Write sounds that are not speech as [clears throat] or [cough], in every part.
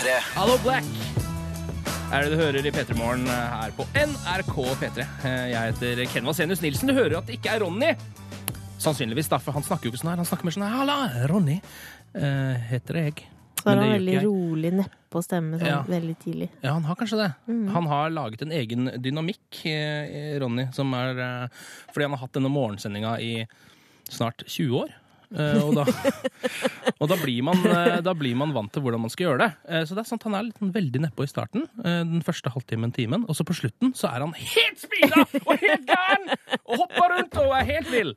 P3. Hallo, Black! Er det du hører i P3 Morgen her på NRK P3. Jeg heter Ken Vasenius Nilsen. Du hører at det ikke er Ronny. Sannsynligvis, da, for han snakker jo ikke sånn her. Han snakker mer sånn her. Halla, Ronny uh, heter jeg. Så har det han veldig rolig neppe å stemme sånn Ja. veldig tidlig. Ja, han har kanskje det. Mm. Han har laget en egen dynamikk, eh, Ronny, som er eh, Fordi han har hatt denne morgensendinga i snart 20 år. Eh, og da, [laughs] og da, blir man, eh, da blir man vant til hvordan man skal gjøre det. Eh, så det er sant, Han er litt sånn veldig nedpå i starten, den første halvtimen, timen. Og så på slutten så er han helt speeda og helt gæren! Og hopper rundt og er helt vill!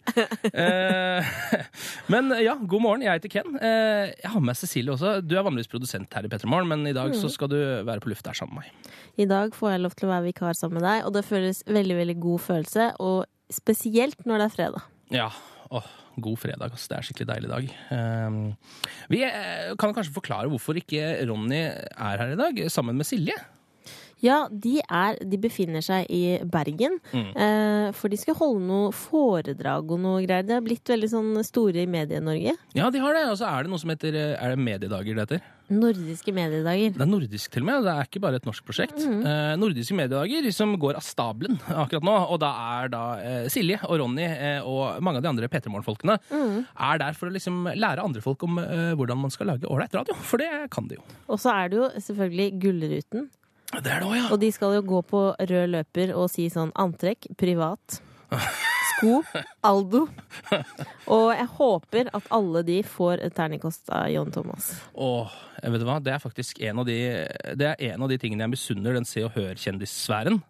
[laughs] Men ja, god morgen. Jeg heter Ken. Jeg har med Cecilie også. Du er vanligvis produsent her i P3 Morgen, men i dag så skal du være på lufta sammen med meg. I dag får jeg lov til å være vikar sammen med deg, og det føles veldig, veldig god følelse. Og spesielt når det er fredag. Ja, åh, god fredag. ass. Det er skikkelig deilig dag. Ehm, vi eh, kan kanskje forklare hvorfor ikke Ronny er her i dag, sammen med Silje. Ja, de, er, de befinner seg i Bergen, Mm. eh, for de skal holde noe foredrag og noe greier. De har blitt veldig sånn store i Medie-Norge. Ja, de har det. Og så er det noe som heter eh, Er det mediedager det heter? Nordiske mediedager. Det er nordisk til og med. Det er ikke bare et norsk prosjekt. Eh, nordiske mediedager som går av stabelen akkurat nå. Og da er da eh, Silje og Ronny eh, og mange av de andre P3 Morgen-folkene er der for å liksom lære andre folk om eh, hvordan man skal lage ålreit radio. For det kan de jo. Og så er det jo selvfølgelig Gullruten. Det er det også, ja. Og de skal jo gå på rød løper og si sånn antrekk, privat, sko, Aldo. Og jeg håper at alle de får et terningkast av John Thomas. Åh, jeg vet du hva? Det er faktisk en av de, det er en av de tingene jeg misunner den Se og Hør-kjendissfæren.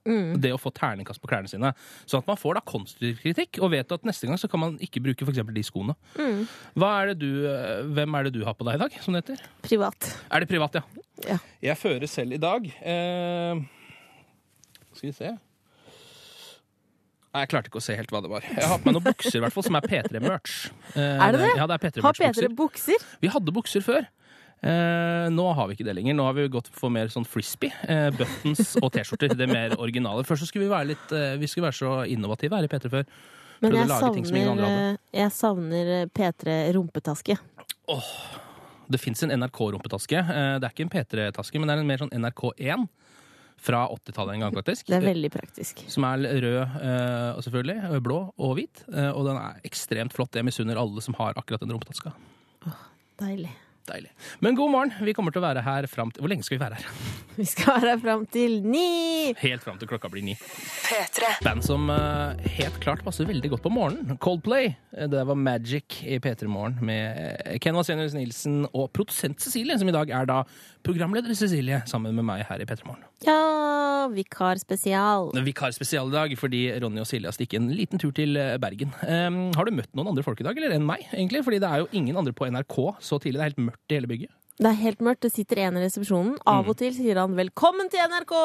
Det å få terningkast på klærne sine. Sånn at man får da konstruktiv kritikk, og vet at neste gang så kan man ikke bruke f.eks. de skoene. Hva er det du, hvem er det du har på deg i dag, som det heter? Privat. Er det privat, ja? Ja. Jeg fører selv i dag. Eh, skal vi se. Nei, Jeg klarte ikke å se helt hva det var. Jeg har på meg noen bukser i hvert fall, som er P3-merch. Eh, Er det det? Ja, det er P3 Har Merch-bukser. P3 bukser? Vi hadde bukser før. Eh, nå har vi ikke det lenger. Nå har vi gått for mer sånn frisbee. Eh, buttons og T-skjorter. Det mer originale. Først så skulle vi være litt eh, Vi skulle være så innovative her i P3 før. Men jeg som ingen savner, eh, jeg savner eh, P3 rumpetaske. Det fins en NRK-rumpetaske. Eh, det er ikke en P3-taske, men det er en mer sånn NRK1 fra 80-tallet en gang, faktisk. Det er veldig praktisk. Som er rød, eh, selvfølgelig, blå og hvit. Eh, og den er ekstremt flott. Jeg misunner alle som har akkurat den rumpetaska. Deilig. Deilig. Men god morgen. Vi kommer til å være her fram til Hvor lenge skal vi være her? [laughs] Vi skal være her fram til ni! Helt fram til klokka blir ni. Band som uh, helt klart passer veldig godt på morgenen. Coldplay. Eh, Det var Magic i P3 Morgen med eh, Ken Vasenius Nilsen og produsent Cecilie, som i dag er da programleder Cecilie, sammen med meg her i P3 Morgen. Ja, vikarspesial. Vikarspesial i dag fordi Ronny og Silja stikker en liten tur til eh, Bergen. Um, har du møtt noen andre folk i dag, eller enn meg? egentlig? Fordi det er jo ingen andre på NRK så tidlig. Det er helt mørkt i hele bygget. Det er helt mørkt, det sitter en i resepsjonen. Av Mm. og til sier han 'velkommen til NRK',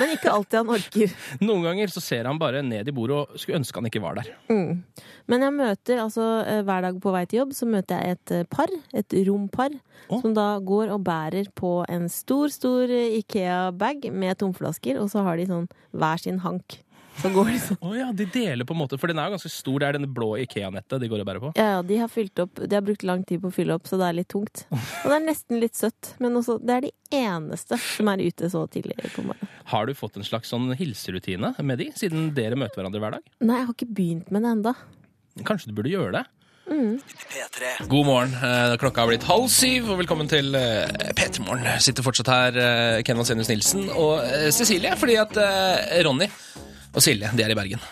men ikke alltid han orker. [laughs] Noen ganger så ser han bare ned i bordet og skulle ønske han ikke var der. Mm. Men jeg møter altså eh, hver dag på vei til jobb, så møter jeg et eh, par, et rompar, oh. som da går og bærer på en stor, stor eh, Ikea-bag med tomflasker, og så har de sånn hver sin hank. Så går de oh, ja, de deler på en måte, for den er jo ganske stor. Det er denne blå Ikea-nettet de går og bærer på. Ja, ja, de har fylt opp, de har brukt lang tid på å fylle opp, så det er litt tungt. Og det er nesten litt søtt, men også, det er de eneste som er ute så tidlig på morgenen. Har du fått en slags sånn hilserutine med de, siden dere møter hverandre hver dag? Nei, jeg har ikke begynt med det enda. Kanskje du burde gjøre det? P3. God morgen. Eh, Klokka har blitt halv syv, og velkommen til eh, P3 Morgen. Sitter fortsatt her, eh, Ken Vasenius Nilsen og Cecilie, fordi at Ronny og Silje de er i Bergen.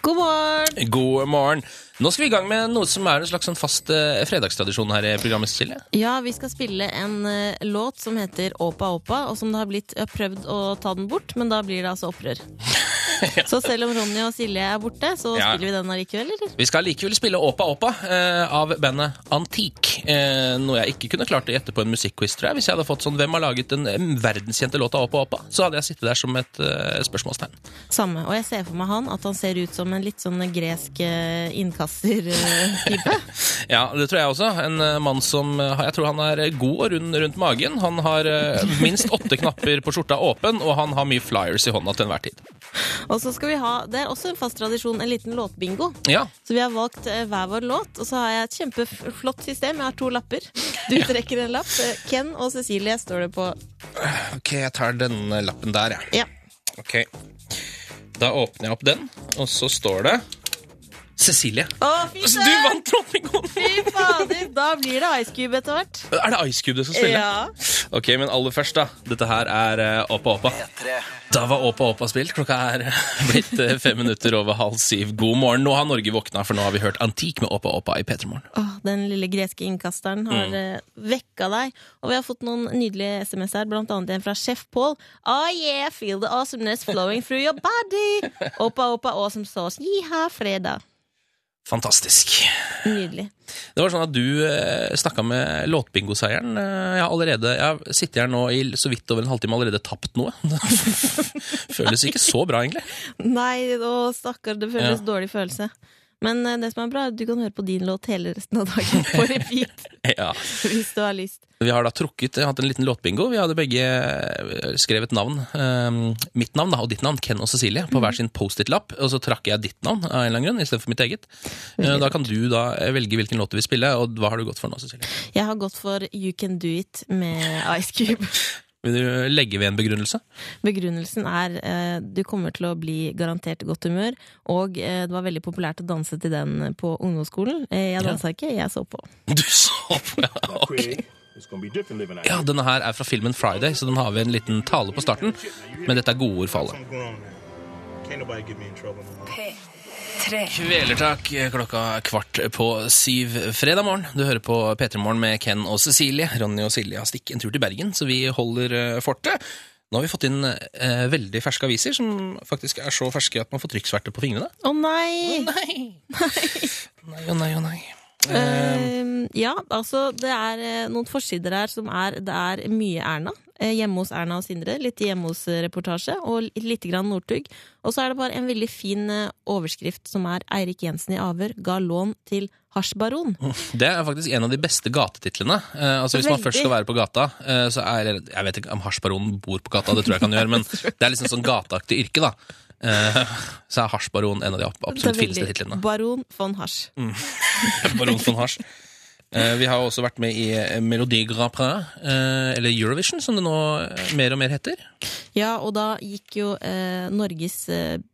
God morgen! God morgen. Nå skal vi i gang med noe som er en slags sånn fast eh, fredagstradisjon her i programmet, Silje. Ja, vi skal spille en eh, låt som heter Åpa Åpa, og som det har blitt prøvd å ta den bort, men da blir det altså opprør. [laughs] [laughs] Så selv om Ronny og Silje er borte, så Ja. spiller vi den allikevel, eller? Vi skal likevel spille Åpa Åpa eh, av bandet Antik. Eh, noe jeg ikke kunne klart å gjette på en musikkquiz, tror jeg. Hvis jeg hadde fått sånn Hvem har laget den eh, verdenskjente låta Åpa Åpa? Så hadde jeg sittet der som et eh, spørsmålstegn. Samme. Og jeg ser for meg han at han ser ut som en litt sånn gresk innkasser-type. [laughs] Ja, det tror jeg også. En mann som Jeg tror han er god og rund rundt magen. Han har minst åtte knapper på skjorta åpen, og han har mye flyers i hånda til enhver tid. Og så skal vi ha, Det er også en fast tradisjon, en liten låtbingo. Ja. Så vi har valgt eh, hver vår låt, og så har jeg et kjempeflott system. Jeg har to lapper. Du trekker en lapp. Eh, Ken og Cecilie står det på. Ok, jeg tar denne lappen der, jeg. Ja. Ok. Da åpner jeg opp den, og så står det Cecilie. Å, fy Altså, du søren! vant låtbingoen! Fy fader! Da blir det Ice Cube etter hvert. Er det Ice Cube du skal spille? Ja. Ok, men aller først, da. Dette her er uh, Åpa Åpa. Da var Åpa Åpa spilt. Klokka er eh, blitt eh, fem minutter over halv syv. God morgen. Nå har Norge våkna, for nå har vi hørt Antik med Åpa Åpa i P3 Morgen. Åh, den lille greske innkasteren har Mm. eh, vekka deg. Og vi har fått noen nydelige SMS her, blant annet en fra sjef Paul. Oh yeah, feel the awesomeness flowing through your body. [laughs] Oppa, oppa, awesome sauce. Jiha, fredag. Fantastisk. Nydelig. Det var sånn at du eh, snakka med låtbingoseieren. Eh, jeg har allerede Jeg sitter her nå i så vidt over en halvtime allerede tapt noe. [laughs] Føles ikke så bra, egentlig. Nei, å stakkar, det føles Ja. dårlig følelse. Men eh, det som er bra, er at du kan høre på din låt hele resten av dagen på repeat. [laughs] Ja. hvis du har lyst. Vi har da trukket, hatt en liten låtbingo. Vi hadde begge eh, skrevet navn. eh, mitt navn da, og ditt navn, Ken og Cecilie, på hver sin Post-It-lapp. Og så trakk jeg ditt navn av en eller annen grunn, istedenfor mitt eget. Eh, Da kan du da velge hvilken låt du vil spille, og hva har du gått for nå, Cecilie? Jeg har gått for You Can Do It med Ice Cube. [laughs] Vil du legge ved en begrunnelse? Begrunnelsen er eh, du kommer til å bli garantert i godt humør, og eh, det var veldig populært å danse til den på ungdomsskolen. Eh, jeg Ja. ikke, jeg så på. [laughs] Du så på, ja. ok. Ja, denne her er fra filmen Friday, så den har vi en liten tale på starten. Men dette er gode ord for alle. Something going on now. Can't nobody get me in trouble no more. Kvelertak klokka er kvart på syv fredag morgen. Du hører på P3 Morgen med Ken og Cecilie. Ronny og Silje har stikket en tur til Bergen, så vi holder eh, fortet. Nå har vi fått inn eh, veldig ferske aviser, som faktisk er så ferske at man får trykksverte på fingrene. Å nei! Nei! Nei å nei å nei. Eh, Eh, ja, altså det er eh, noen forsider her som er Det er mye Erna. Eh, hjemme hos Erna og Sindre. Litt hjemme hos-reportasje. Og litt grann Northug. Og så er det bare en veldig fin eh, overskrift som er 'Eirik Jensen i avhør ga lån til hasjbaron'. det er faktisk en av de beste gatetitlene. Eh, altså Hvis man først skal være på gata, eh, så er Jeg vet ikke om hasjbaronen bor på gata, det tror jeg kan gjøre, men [laughs] det er liksom sånn gateaktig yrke, da. Eh, så er hasjbaron en av de absolutt fineste titlene. Baron von Hasj. [laughs] Baron von Hasj. Eh, Vi har også vært med i eh, Melodi Grand Prix, eh, eller Eurovision, som det nå mer og mer heter. Ja, og da gikk jo Norges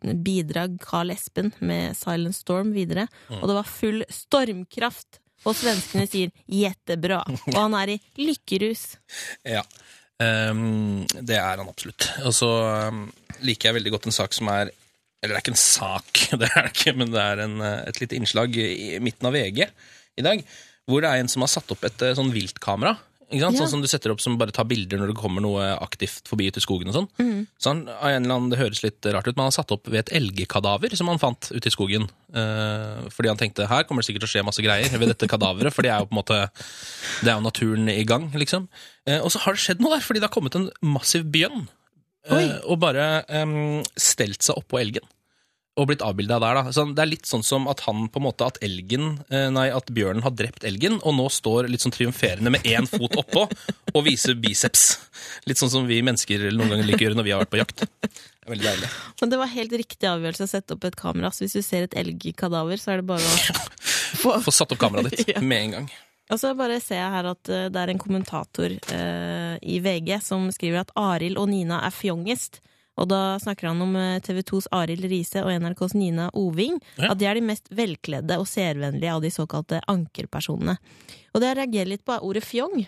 bidrag Carl Espen med Silent Storm videre. Og det var full stormkraft. Og svenskene sier 'jettebra'. Og han er i lykkerus. Ja. Ehm, det er han absolutt. Og så ehm, liker jeg veldig godt en sak som er Eller det er ikke en sak, [laughs] det er det ikke, men det er en, et lite innslag i midten av VG i dag, hvor det er en som har satt opp et eh, sånn viltkamera. Sant? Ja. Sånn som du setter opp som bare tar bilder når det kommer noe aktivt forbi ut i skogen. og sånn. Så han, av en eller annen, Det høres litt rart ut, men han har satt opp ved et elgkadaver som han fant ute i skogen. Eh, fordi han tenkte her kommer det sikkert til å skje masse greier ved dette kadaveret, for det er jo på en måte det er jo naturen i gang, liksom. Eh, og så har det skjedd noe der, fordi det har kommet en massiv bjørn. eh, og bare em, stelt seg oppå elgen. Og blitt avbilda der, da. Så det er litt sånn som at han på en måte at elgen, eh, nei, at bjørnen har drept elgen, og nå står litt sånn triumferende med én fot oppå og viser biceps. Litt sånn som vi mennesker noen ganger liker å gjøre når vi har vært på jakt. Det er veldig deilig. Men det var helt riktig avgjørelse å sette opp et kamera. Så hvis du ser et elgkadaver, så er det bare å få Få satt opp kameraet ditt [laughs] Ja. med en gang. Og så bare ser jeg her at eh, det er en kommentator eh, i VG som skriver at Arild og Nina er fjongest. Og da snakker han om eh, TV 2s Arild Riise og NRKs Nina Oving. Ja. At de er de mest velkledde og seervennlige av de såkalte ankerpersonene. Og det jeg reagerer litt på, er ordet fjong.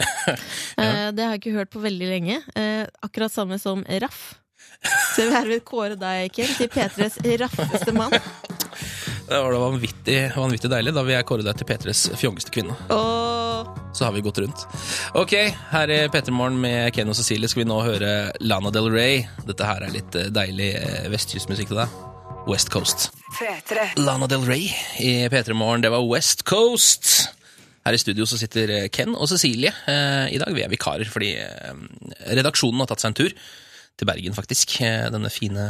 [laughs] ja. Det har jeg ikke hørt på veldig lenge. Eh, Akkurat samme som raff. Så vil herved kåre deg, Ken, til P3s raffeste mann. [laughs] Det var da vanvittig, vanvittig deilig. Da vil jeg kåre deg til P3s fjongeste kvinne. Og Så har vi gått rundt. Ok, her i P3 Morgen med Ken og Cecilie skal vi nå høre Lana Del Rey. Dette her er litt eh, deilig eh, vestkystmusikk til deg. West Coast. Lana Del Rey i P3 Morgen, det var West Coast. Her i studio så sitter eh, Ken og Cecilie. I dag vi er vikarer fordi redaksjonen har tatt seg en tur til Bergen, faktisk. Eh, Denne fine,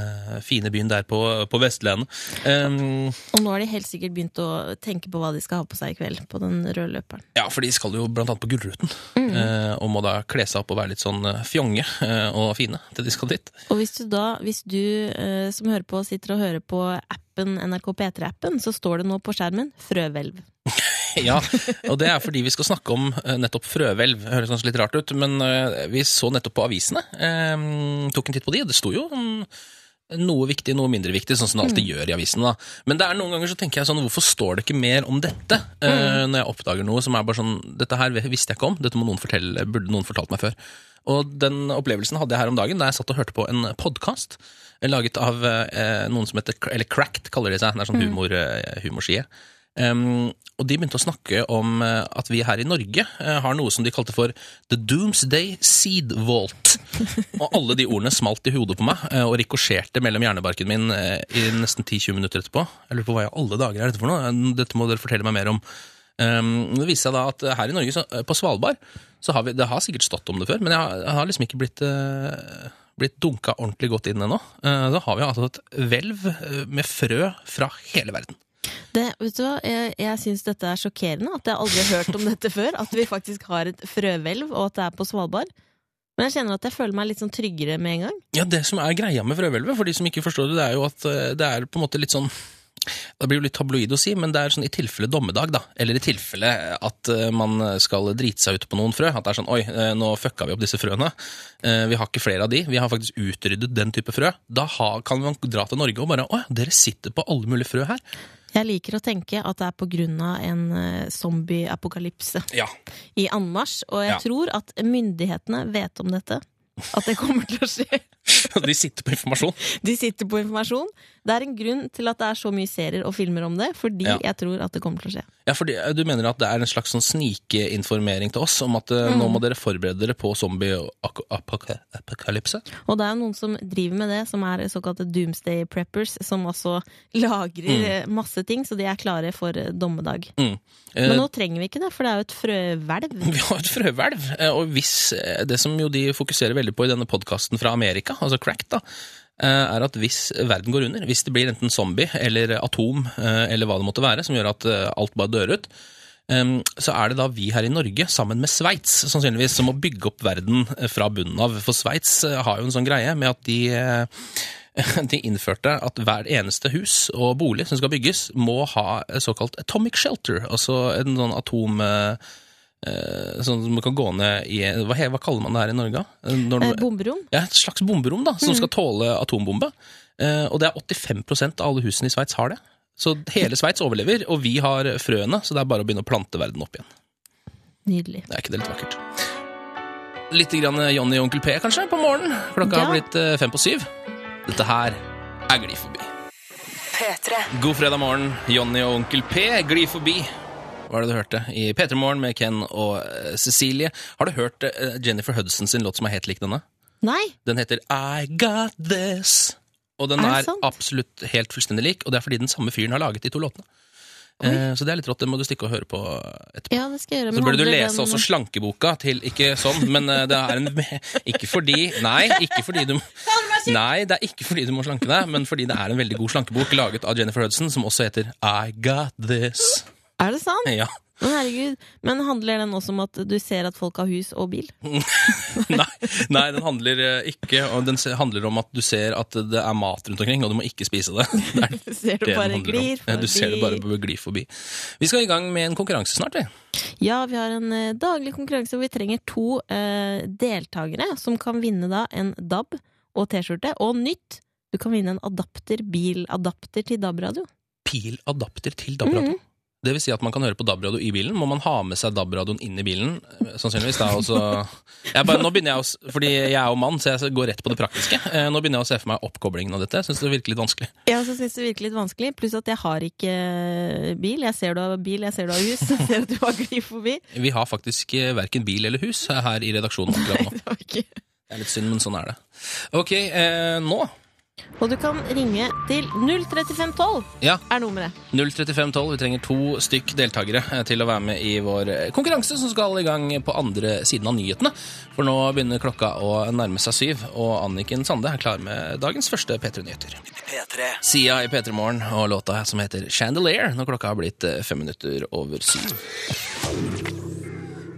fine byen der på, på Vestlandet. Um, Og nå har de helt sikkert begynt å tenke på hva de skal ha på seg i kveld, på den røde løperen. ja, for de skal jo blant annet på Gullruten, mm. og må da kle seg opp og være litt sånn eh, fjonge eh, og fine til de skal dit. Og hvis du da, hvis du eh, som hører på, sitter og hører på appen, NRK P3-appen, så står det nå på skjermen frøhvelv. [laughs] [laughs] Ja, og det er fordi vi skal snakke om eh, nettopp frøhvelv. Høres kanskje litt rart ut, men eh, vi så nettopp på avisene. Eh, tok en titt på de, og det sto jo mm, noe viktig, noe mindre viktig, sånn som det alltid gjør i avisene. da. Men det er noen ganger så tenker jeg sånn, hvorfor står det ikke mer om dette? eh, Når jeg oppdager noe som er bare sånn Dette her visste jeg ikke om, dette må noen fortelle, burde noen fortalt meg før. Og den opplevelsen hadde jeg her om dagen da jeg satt og hørte på en podkast laget av eh, noen som heter Eller Cracked, kaller de seg. Det er sånn humor, eh, humorside. Um, og de begynte å snakke om eh, at vi her i Norge eh, har noe som de kalte for The Doomsday Seed Vault. og alle de ordene smalt i hodet på meg eh, og rikosjerte mellom hjernebarken min i nesten 10-20 minutter etterpå. Jeg lurer på hva i alle dager er dette for noe? Dette må dere fortelle meg mer om. Det viser seg da at her i Norge, på Svalbard, så har vi Det har sikkert stått om det før, men jeg har, liksom ikke blitt blitt dunka ordentlig godt inn ennå. Eh, Da har vi altså et hvelv med frø fra hele verden. Det, vet du hva, Jeg, jeg syns dette er sjokkerende, at jeg aldri har hørt om dette [laughs] før. At vi faktisk har et frøhvelv, og at det er på Svalbard. Men jeg kjenner at jeg føler meg litt sånn tryggere med en gang. Ja, Det som er greia med frøhvelvet, for de som ikke forstår det, det er jo at eh, det er på en måte litt sånn det blir jo litt tabloid å si, men det er sånn i tilfelle dommedag, da. Eller i tilfelle at eh, man skal drite seg ut på noen frø. At det er sånn oi, eh, nå fucka vi opp disse frøene. Vi har ikke flere av de. Vi har faktisk utryddet den type frø. Da kan man dra til Norge og bare å dere sitter på alle mulige frø her. Jeg liker å tenke at det er på grunn av en zombieapokalypse zombie-apokalypse Ja. i anmarsj, og jeg Ja. tror at myndighetene vet om dette. At det kommer til å skje. [laughs] De sitter på informasjon. De sitter på informasjon. Det er en grunn til at det er så mye serier og filmer om det, fordi Ja. jeg tror at det kommer til å skje. Ja, fordi eh, Du mener at det er en slags sånn snikeinformering til oss om at mm. nå må dere forberede dere på zombie-apokalypse? Og det er jo noen som driver med det, som er såkalte doomsday preppers, som også lagrer mm. masse ting, så de er klare for eh, dommedag. Mm. Men Eh, nå trenger vi ikke det, for det er jo et frøhvelv. [laughs] Vi har et frøhvelv, eh, og hvis eh, det som jo de fokuserer veldig på i denne podkasten fra Amerika, altså Crack, da, eh, er at hvis verden går under, hvis det blir enten zombie eller atom eh, eller hva det måtte være, som gjør at eh, alt bare dør ut, så er det da vi her i Norge, sammen med Sveits, sannsynligvis, som må bygge opp verden fra bunnen av. For Sveits har jo en sånn greie med at de [laughs] de innførte at hver eneste hus og bolig som skal bygges, må ha såkalt atomic shelter, altså en sånn atom... eh, eh, Sånn som man kan gå ned i Hva, hva kaller man det her i Norge? Når Eh, bomberom. ja, et slags bomberom da, som skal tåle atombombe. Eh, Og det er 85% av alle husene i Sveits har det. Så hele Sveits overlever, og vi har frøene, så det er bare å begynne å plante verden opp igjen. Nydelig. Det er ikke det litt vakkert? Litt grann Johnny og Onkel P kanskje på morgenen. Klokka Ja. har blitt eh, fem på syv. Dette her er Gli forbi. P3. God fredag morgen, Johnny og Onkel P. Gli forbi. Hva er det du hørte i P3 Morgen med Ken og eh, Cecilie? Har du hørt eh, Jennifer Hudson sin låt som er helt lik denne? Nei! Den heter I Got This. Og den Er er, absolutt helt fullstendig lik, og det er fordi den samme fyren har laget de to låtene. Eh, så det er litt rått, det må du stikke og høre på etterpå. Ja, det skal jeg gjøre. Så burde du lese den- også slankeboka til Ikke sånn, men eh, det er en [laughs] Ikke fordi Nei, ikke fordi du Nei, det er ikke fordi du må slanke deg, men fordi det er en veldig god slankebok laget av Jennifer Hudson, som også heter I Got This. Er det sant? Ja. Men herregud, men handler den også om at du ser at folk har hus og bil? [laughs] Nei, nei, den handler eh, ikke Den handler om at du ser at det er mat rundt omkring, og du må ikke spise det. [laughs] Det er det Ser du den bare glir forbi. Du ser det bare glir gli forbi. Vi skal i gang med en konkurranse snart, vi. Ja, vi har en eh, daglig konkurranse hvor vi trenger to eh, deltakere som kan vinne da en DAB og T-skjorte. Og nytt! Du kan vinne en adapter, biladapter til DAB-radio. Pil-adapter til DAB-radio. Mhm. Det vil si at man kan høre på DAB-radio i bilen. Må man ha med seg DAB-radioen inn i bilen? eh, Sannsynligvis. Da, også... jeg bare, nå begynner jeg å, fordi jeg er jo mann, så jeg går rett på det praktiske. Eh, Nå begynner jeg å se for meg oppkoblingen av dette. Jeg syns det virker litt vanskelig. Jeg også synes det virker litt vanskelig, pluss at jeg har ikke eh, bil. Jeg ser du har bil, jeg ser du har hus, [laughs] jeg ser at du har glidd forbi. Vi har faktisk verken bil eller hus her i redaksjonen akkurat nå. [laughs] Det var ikke... Det er litt synd, men sånn er det. Ok, eh, nå Og du kan ringe til 03512 Ja, er nummeret. 03512. Vi trenger to stykk deltakere eh, til å være med i vår eh, konkurranse, som skal i gang på andre siden av nyhetene. For nå begynner klokka å nærme seg syv, og Anniken Sande er klar med dagens første P3-nyheter. P3. Sia i P3 Morgen og låta som heter Chandelier, når klokka har blitt eh, fem minutter over syv.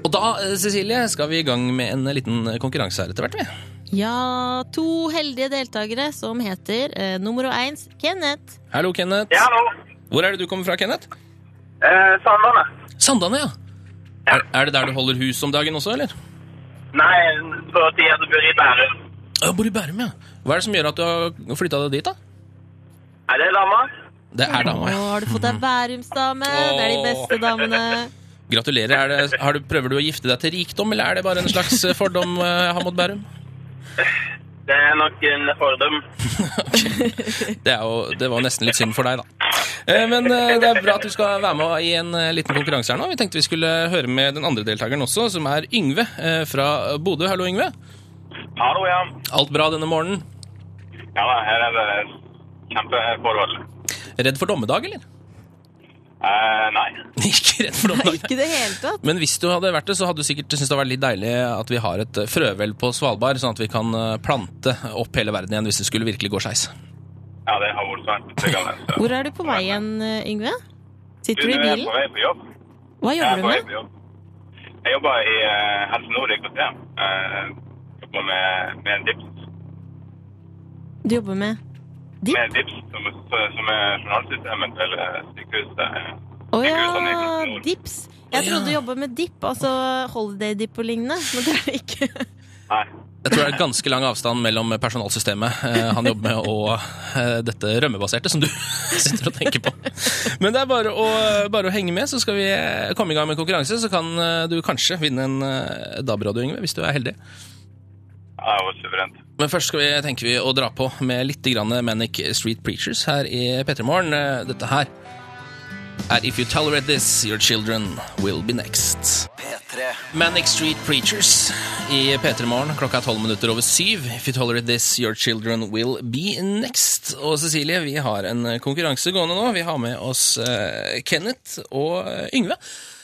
Og da, Cecilie, skal vi i gang med en liten konkurranse her etter hvert, vi. Ja, to heldige deltakere som heter eh, nummer én Kenneth. Hallo, Kenneth. Ja, hallo. Hvor er det du kommer fra, Kenneth? Eh, Sandane. Sandane, ja. Er, er det der du holder hus om dagen også, eller? Nei, på tida du bor i Bærum. Jeg bor i Bærum, ja. Hva er det som gjør at du har flytta deg dit, da? Er det dama? Det er dama, Å, har du fått deg bærumsdame? Det er de beste damene. Gratulerer. Er det, har du, prøver du å gifte deg til rikdom, eller er det bare en slags eh, fordom eh, jeg har mot Bærum? Det er nok en fordom. [laughs] Det, jo, det var nesten litt synd for deg, da. Eh, Men eh, det er bra at du skal være med i en eh, liten konkurranse her nå. Vi tenkte vi skulle høre med den andre deltakeren også, som er Yngve fra Bodø. Hallo, Yngve. Hallo, ja. Alt bra denne morgenen? Ja da, her er det kjempeforhold. Redd for dommedag, eller? Eh, nei. [laughs] Ikke redd for noe. Ikke det hele tatt. Men hvis du hadde vært det, så hadde du sikkert syntes det var litt deilig at vi har et eh, frøvel på Svalbard, sånn at vi kan eh, plante opp hele verden igjen hvis det skulle virkelig gå skeis. Ja, det har vært svært. Hvor er du på vei igjen, Yngve? Sitter du i Jeg er på vei på jobb. Hva er jobber du med? jobb. Jeg jobber i uh, Helse Nord IKT. Uh, jobber med, med en dips. Du jobber med dips? Med dips, som, som er journalsystemet til sykehuset. Å ja, Helse Nord. dips. Jeg trodde du jobba med dipp, altså holiday dip og lignende, men det er det ikke. Nei. Jeg tror det er ganske lang avstand mellom personalsystemet eh, han jobber med, og eh, dette rømmebaserte som du [laughs] sitter og tenker på. Men det er bare å, bare å henge med, så skal vi komme i gang med konkurranse. Så kan eh, du kanskje vinne en DAB-radio, Yngve, hvis du er heldig. Ja, det var suverent. Men først skal vi, tenker vi å dra på med litt Manic Street Preachers her i P3 Morgen. Dette her er If You Tolerate This, Your Children Will Be Next. P3. Manic Street Preachers i P3 Morgen. Klokka er tolv minutter over syv. If you tolerate this, your children will be next. Og Cecilie, vi har en konkurranse gående nå. Vi har med oss uh, Kenneth og eh, Yngve.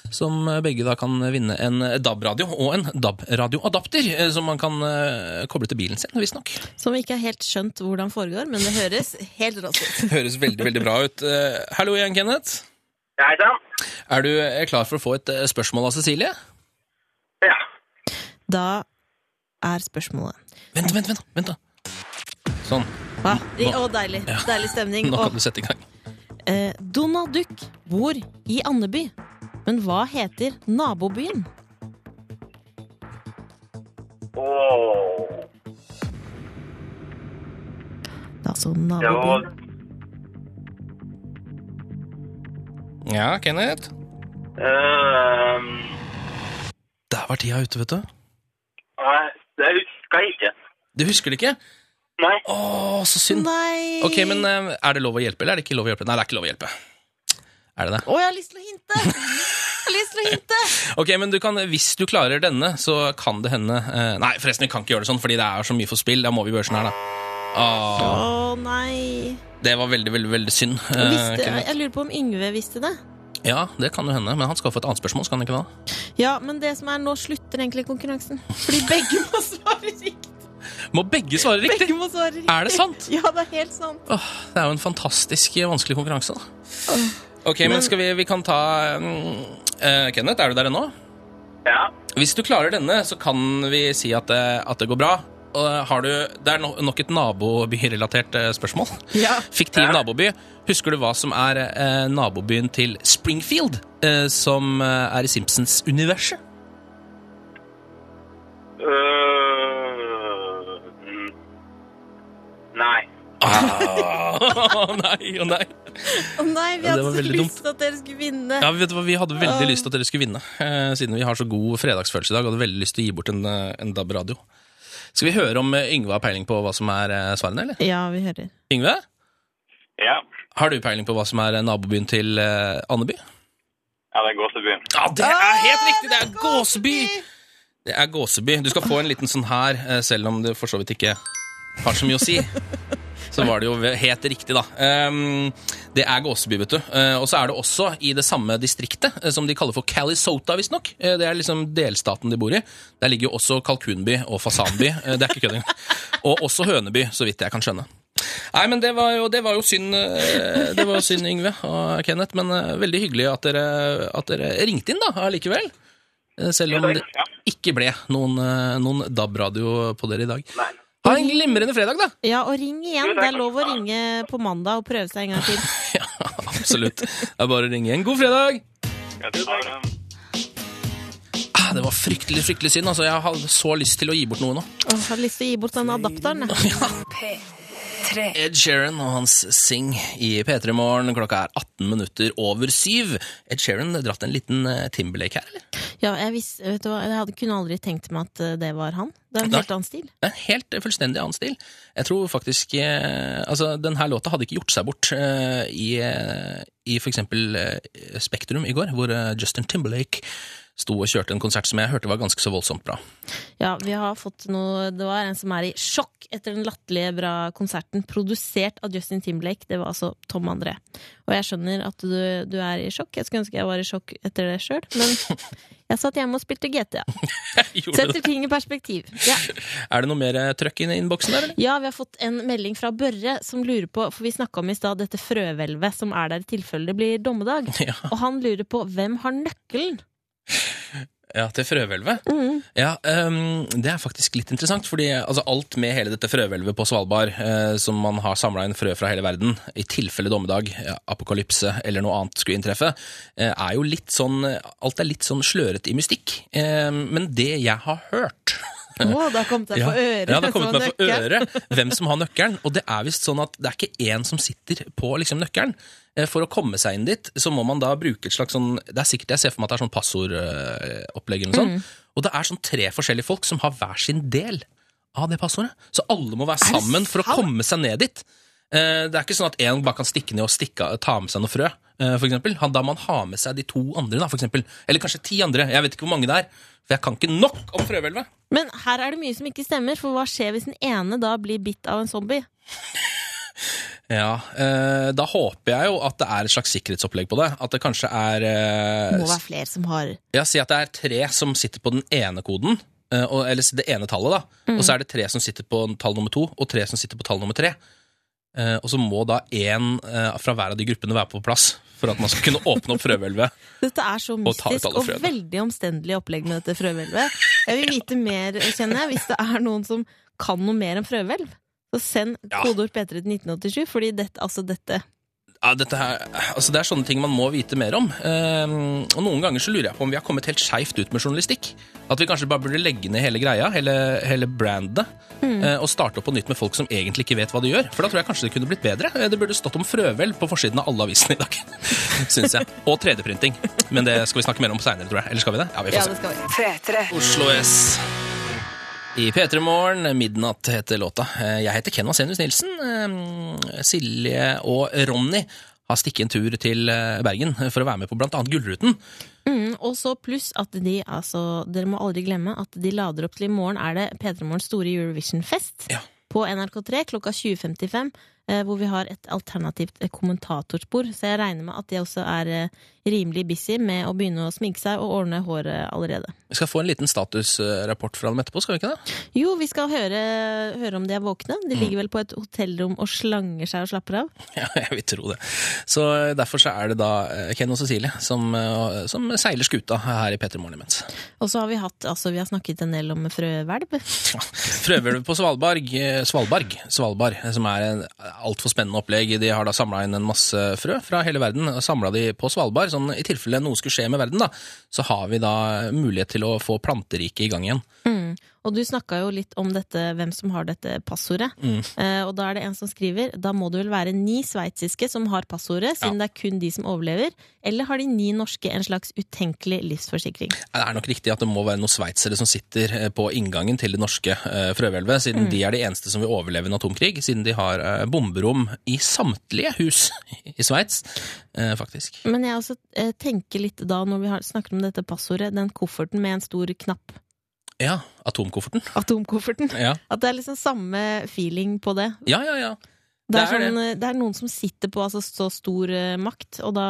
Som begge da kan vinne en DAB-radio og en DAB-radioadapter, eh, som man kan koble til bilen sin, visstnok. Som ikke har helt skjønt hvordan foregår, men det høres [laughs] helt rått ut. Høres veldig, veldig bra ut. Eh, Hallo igjen, Kenneth. Hei sann. Er du eh, klar for å få et eh, spørsmål av Cecilie? Ja. Da er spørsmålet Vent, vent, vent. vent da. Sånn. Hva? Å, deilig. Deilig stemning. Nå kan du sette i gang. eh, Donald Duck bor i Andeby. Men hva heter nabobyen? Åh. Det er altså nabobyen. Ja, Kenneth. Ehm, Der var tida ute, vet du. Nei, det husker jeg ikke. Du husker det ikke? Nei. Å, så synd. Nei Ok, men eh, Er det lov å hjelpe, eller er det ikke lov å hjelpe? Nei, det er ikke lov å hjelpe. Er det det? Å, jeg har lyst til å hinte! [laughs] Jeg har lyst til å hinte! Ok, men du kan, Hvis du klarer denne, så kan det hende eh, Nei, forresten, vi kan ikke gjøre det sånn, fordi det er så mye for spill. Da må vi gjøre sånn her, da. Åh, oh, nei. Det var veldig, veldig veldig synd. eh, Visste, jeg lurer på om Yngve visste det. Ja, det kan jo hende, men han skal få et annet spørsmål, skal han ikke da? Ja, men det som er nå slutter egentlig konkurransen. Fordi begge må svare riktig. Må begge svare riktig? Begge må svare riktig. Er det sant? [laughs] Ja, det er helt sant. Åh, det er jo en fantastisk eh, vanskelig konkurranse, da. Ok, men, Men- skal vi, vi kan ta eh, Kenneth, er du der ennå? Ja. Hvis du klarer denne, så kan vi si at det, at det går bra. Har du, det er no, nok et nabobyrelatert eh, spørsmål. [laughs] Ja. Fiktiv Ja. naboby. Husker du hva som er eh, nabobyen til Springfield, eh, som eh, er i Simpsons-universet? Øh, mm. Nei. Å [laughs] nei, å nei. Å nei, vi hadde var så lyst til at dere skulle vinne. Ja, vet du hva, Vi hadde veldig lyst til at dere skulle vinne, eh, siden vi har så god fredagsfølelse i dag. Hadde veldig lyst til å gi bort en, eh, en DAB-radio. Skal vi høre om eh, Yngve har peiling på hva som er eh, svarene, eller? Ja, vi hører. Yngve, Ja. har du peiling på hva som er eh, nabobyen til Andeby? Ja, det er Gåsebyen. Ja, det er helt riktig! Det er Gåseby! Det er Gåseby. Du skal få en liten sånn her, selv om det for så vidt ikke har så mye å si. [laughs] så var det jo helt riktig, da. Ehm, det er Gåseby, vet du. Eh, og så er det også i det samme distriktet, eh, som de kaller for Calisota, visstnok. Eh, det er liksom delstaten de bor i. Der ligger jo også Kalkunby og Fasanby. Det er ikke kødd engang. Og også Høneby, så vidt jeg kan skjønne. Nei, men det var jo, det var jo synd, det var synd, Yngve og Kenneth. Men veldig hyggelig at dere, at dere ringte inn, da, allikevel. Selv om det ikke ble noen, noen DAB-radio på dere i dag. Nei. Ha en glimrende fredag, da! Ja, og ring igjen. Det er lov å ringe på mandag og prøve seg en gang til. Ja, absolutt. Det er bare å ringe igjen. God fredag! Det var, um, Ah, Det var fryktelig fryktelig synd. altså. Jeg hadde så lyst til å gi bort noe nå. Jeg har lyst til å gi bort den adapteren. jeg. P3. Ed Sheeran og hans Sing i P3 Morgen. Klokka er 18 minutter over syv. Ed Sheeran dratt en liten eh, Timberlake her, eller? Ja, jeg, visste, vet du hva, jeg hadde, kunne aldri tenkt meg at eh, det var han. Det er en Nei. helt annen stil. En helt eh, fullstendig annen stil. Jeg tror faktisk eh, Altså, denne her låta hadde ikke gjort seg bort eh, i, i for eksempel eh, Spektrum i går, hvor Justin Timberlake sto og kjørte en konsert som jeg hørte var ganske så voldsomt bra. Ja, vi har fått noe Det var en som er i sjokk etter den latterlige bra konserten, produsert av Justin Timberlake. Det var altså Tom André. Og jeg skjønner at du, du er i sjokk. Jeg skulle ønske jeg var i sjokk etter det sjøl, men jeg satt hjemme og spilte GTA. [laughs] Setter ting i perspektiv. Ja. Er det noe mer eh, trøkk i innboksen der, eller? ja, vi har fått en melding fra Børre som lurer på For vi snakka om i stad dette frøhvelvet som er der i tilfelle det blir dommedag. [laughs] Ja, Og han lurer på hvem har nøkkelen? Ja til frøhvelvet. Mm. Ja, um, det er faktisk litt interessant, fordi altså, alt med hele dette frøhvelvet på Svalbard, eh, som man har samla inn frø fra hele verden, i tilfelle dommedag, apokalypse eller noe annet skulle inntreffe, eh, er jo litt sånn Alt er litt sånn slørete i mystikk. Eh, men det jeg har hørt [laughs] Å, det har kommet deg ja, for øret. ja, det har kommet meg for øret, hvem som har nøkkelen. Og det er visst sånn at det er ikke én som sitter på liksom, nøkkelen. Eh, For å komme seg inn dit, så må man da bruke et slags sånn Det er sikkert jeg ser for meg at det er sånn passordopplegg eller noe sånt. Og det er sånn tre forskjellige folk som har hver sin del av det passordet. Så alle må være sammen for å komme seg ned dit. Eh, Det er ikke sånn at én bare kan stikke ned og stikke, ta med seg noe frø. eh, For eksempel. Han- Da må han ha med seg de to andre, da, for eksempel. Eller kanskje ti andre. Jeg vet ikke hvor mange det er. For jeg kan ikke nok om frøhvelvet. Men her er det mye som ikke stemmer, for hva skjer hvis den ene da blir bitt av en zombie? [laughs] Ja, eh, Da håper jeg jo at det er et slags sikkerhetsopplegg på det. At det kanskje er eh, må være flere som har Ja, Si at det er tre som sitter på den ene koden, eh, og, eller det ene tallet, da. Og så er det tre som sitter på tall nummer to, og tre som sitter på tall nummer tre. Eh, og så må da én eh, fra hver av de gruppene være på plass for at man skal kunne åpne opp frøhvelvet. [laughs] Dette er så mystisk og, og veldig omstendelig opplegg med dette frøhvelvet. Jeg vil vite mer, kjenner jeg, hvis det er noen som kan noe mer enn frøhvelv. Så send kodeord P3 til 1987, fordi dette, altså dette Ja, dette her, altså Det er sånne ting man må vite mer om. Eh, og Noen ganger så lurer jeg på om vi har kommet helt skeivt ut med journalistikk. At vi kanskje bare burde legge ned hele greia, hele, hele brandet, eh, og starte opp på nytt med folk som egentlig ikke vet hva de gjør. For da tror jeg kanskje det kunne blitt bedre. Eh, Det burde stått om frøvel på forsiden av alle avisene i dag. [laughs] Syns jeg. Og 3D-printing. Men det skal vi snakke mer om seinere, tror jeg. Eller skal vi det? Ja, vi får Ja, se. det skal vi. P3. Oslo S. I P3 Morgen, Midnatt heter låta. Eh, Jeg heter Ken Vasenius Nilsen. Eh, Silje og Ronny har stikket en tur til eh, Bergen for å være med på blant annet Gullruten. Mm, og så pluss at de, altså, dere må aldri glemme at de lader opp til i morgen er det P3 Morgens store Eurovision-fest. Ja. På NRK3 klokka 20.55, eh, hvor vi har et alternativt eh, kommentatorspor. Så jeg regner med at de også er eh, rimelig busy med å begynne å sminke seg og ordne håret allerede. Vi skal få en liten statusrapport fra dem etterpå, skal vi ikke det? Jo, vi skal høre, høre om de er våkne. De Mm. ligger vel på et hotellrom og slanger seg og slapper av. [laughs] Ja, jeg vil tro det. Så eh, derfor så er det da eh, Ken og Cecilie som, eh, som seiler skuta her i P3 Morgen imens. Og så har vi hatt, altså vi har snakket en del om frøhvelv. [laughs] frøhvelv på Svalbard, eh, Svalbard, Svalbard, eh, som er en altfor spennende opplegg. De har da samla inn en masse frø fra hele verden, samla de på Svalbard. Sånn i tilfelle noe skulle skje med verden, da, så har vi da mulighet til å få planteriket i gang igjen. Mm. Og du snakka jo litt om dette, hvem som har dette passordet. Mm. Eh, og da er det en som skriver da må det vel være ni sveitsiske som har passordet, siden det er kun de som overlever. Eller har de ni norske en slags utenkelig livsforsikring? Det er nok riktig at det må være noen sveitsere som sitter eh, på inngangen til det norske eh, frøhvelvet, siden de er de eneste som vil overleve en atomkrig, siden de har eh, bomberom i samtlige hus [laughs] i Sveits, eh, faktisk. Men jeg også eh, tenker litt da, når vi har snakker om dette passordet, den kofferten med en stor knapp, Ja, atomkofferten. [laughs] atomkofferten, Ja, at det er liksom samme feeling på det. ja, ja. ja. Det er, Det er sånn, det. det er noen som sitter på altså, så stor uh, makt, og da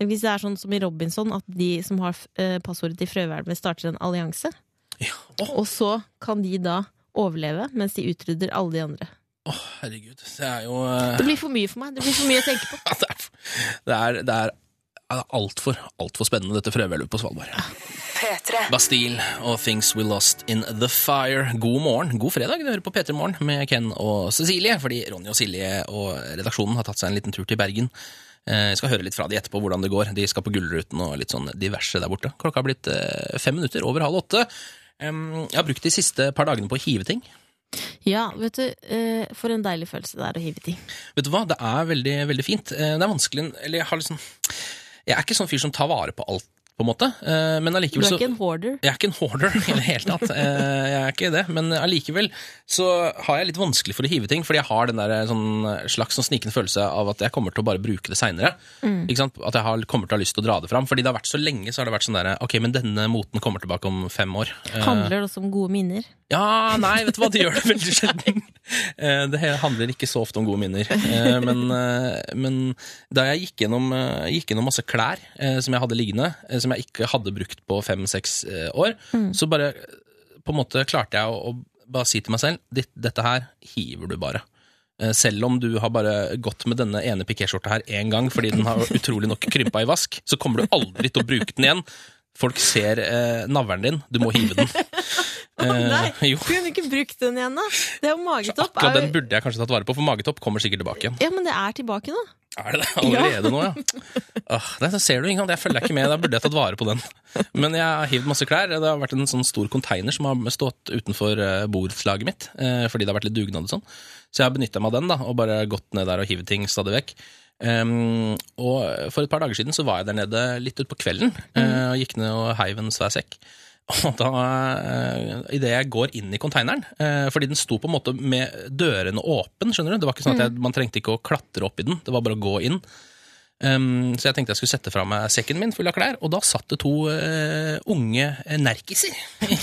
Hvis det er sånn som i Robinson, at de som har uh, passordet til frøhvelvet, starter en allianse, Ja. Oh. og så kan de da overleve, mens de utrydder alle de andre. åh, herregud. Det er jo uh... Det blir for mye for meg. Det blir for mye å tenke på. [laughs] det er, det er, det er altfor alt for spennende, dette frøhvelvet på Svalbard. P3. Bastille og Things We Lost In The Fire. God morgen, god fredag. Du hører på P3 Morgen med Ken og Cecilie, fordi Ronny og Silje og redaksjonen har tatt seg en liten tur til Bergen. Eh, Jeg skal høre litt fra de etterpå hvordan det går. De skal på Gullruten og litt sånn diverse der borte. Klokka har blitt eh, fem minutter over halv åtte. Jeg har brukt de siste par dagene på å hive ting. Ja, vet du, eh, for en deilig følelse det er å hive ting. Vet du hva, det er veldig, veldig fint. Det er vanskelig Eller jeg har liksom Jeg er ikke sånn fyr som tar vare på alt, på en måte. Men allikevel så Du er ikke en hoarder. Jeg er ikke en hoarder i det hele tatt. Eh, Jeg er ikke det, men allikevel så har jeg litt vanskelig for å hive ting, fordi jeg har den der sånn slags sånn snikende følelse av at jeg kommer til å bare bruke det seinere. Mm. At jeg har, kommer til å ha lyst til å dra det fram. Fordi det har vært så lenge, så har det vært sånn der Ok, men denne moten kommer tilbake om fem år. Eh, Handler det også om gode minner? ja, nei, vet du hva, det gjør det veldig sjelden. Eh, Det handler ikke så ofte om gode minner. Eh, Men, eh, men da jeg gikk gjennom, eh, gikk gjennom masse klær eh, som jeg hadde liggende, eh, som jeg ikke hadde brukt på fem-seks år. år, så bare eh, på en måte klarte jeg å, å bare si til meg selv "Ditt- dette her hiver du bare. Eh, Selv om du har bare gått med denne ene pikéskjorta her én gang fordi den har [laughs] utrolig nok krympa i vask, så kommer du aldri til å bruke den igjen. Folk ser eh, navlen din, du må hive den. [laughs] Nei, Eh, kunne ikke brukt den igjen, da? Det er jo Så magetopp. akkurat er den burde jeg kanskje tatt vare på, for magetopp kommer sikkert tilbake igjen. Ja, men det er tilbake nå. Er det det [laughs] allerede nå, ja? Nei, så ser du, Inga, jeg følger ikke med, da burde jeg tatt vare på den. Men jeg har hivd masse klær. Det har vært en sånn stor konteiner som har stått utenfor eh, borettslaget mitt, eh, fordi det har vært litt dugnad og sånn. Så jeg har benytta meg av den, da, og bare gått ned der og hivd ting stadig vekk. Um, og for et par dager siden så var jeg der nede litt utpå kvelden, eh, og gikk ned og heiv en svær sekk. [laughs] Og da, uh, idet jeg går inn i konteineren, eh, fordi den sto på en måte med dørene åpen, skjønner du, det var ikke sånn at jeg, man trengte ikke å klatre opp i den, det var bare å gå inn. Um, så jeg tenkte jeg skulle sette fra meg sekken min full av klær, og da satt det to uh, unge eh, nerkiser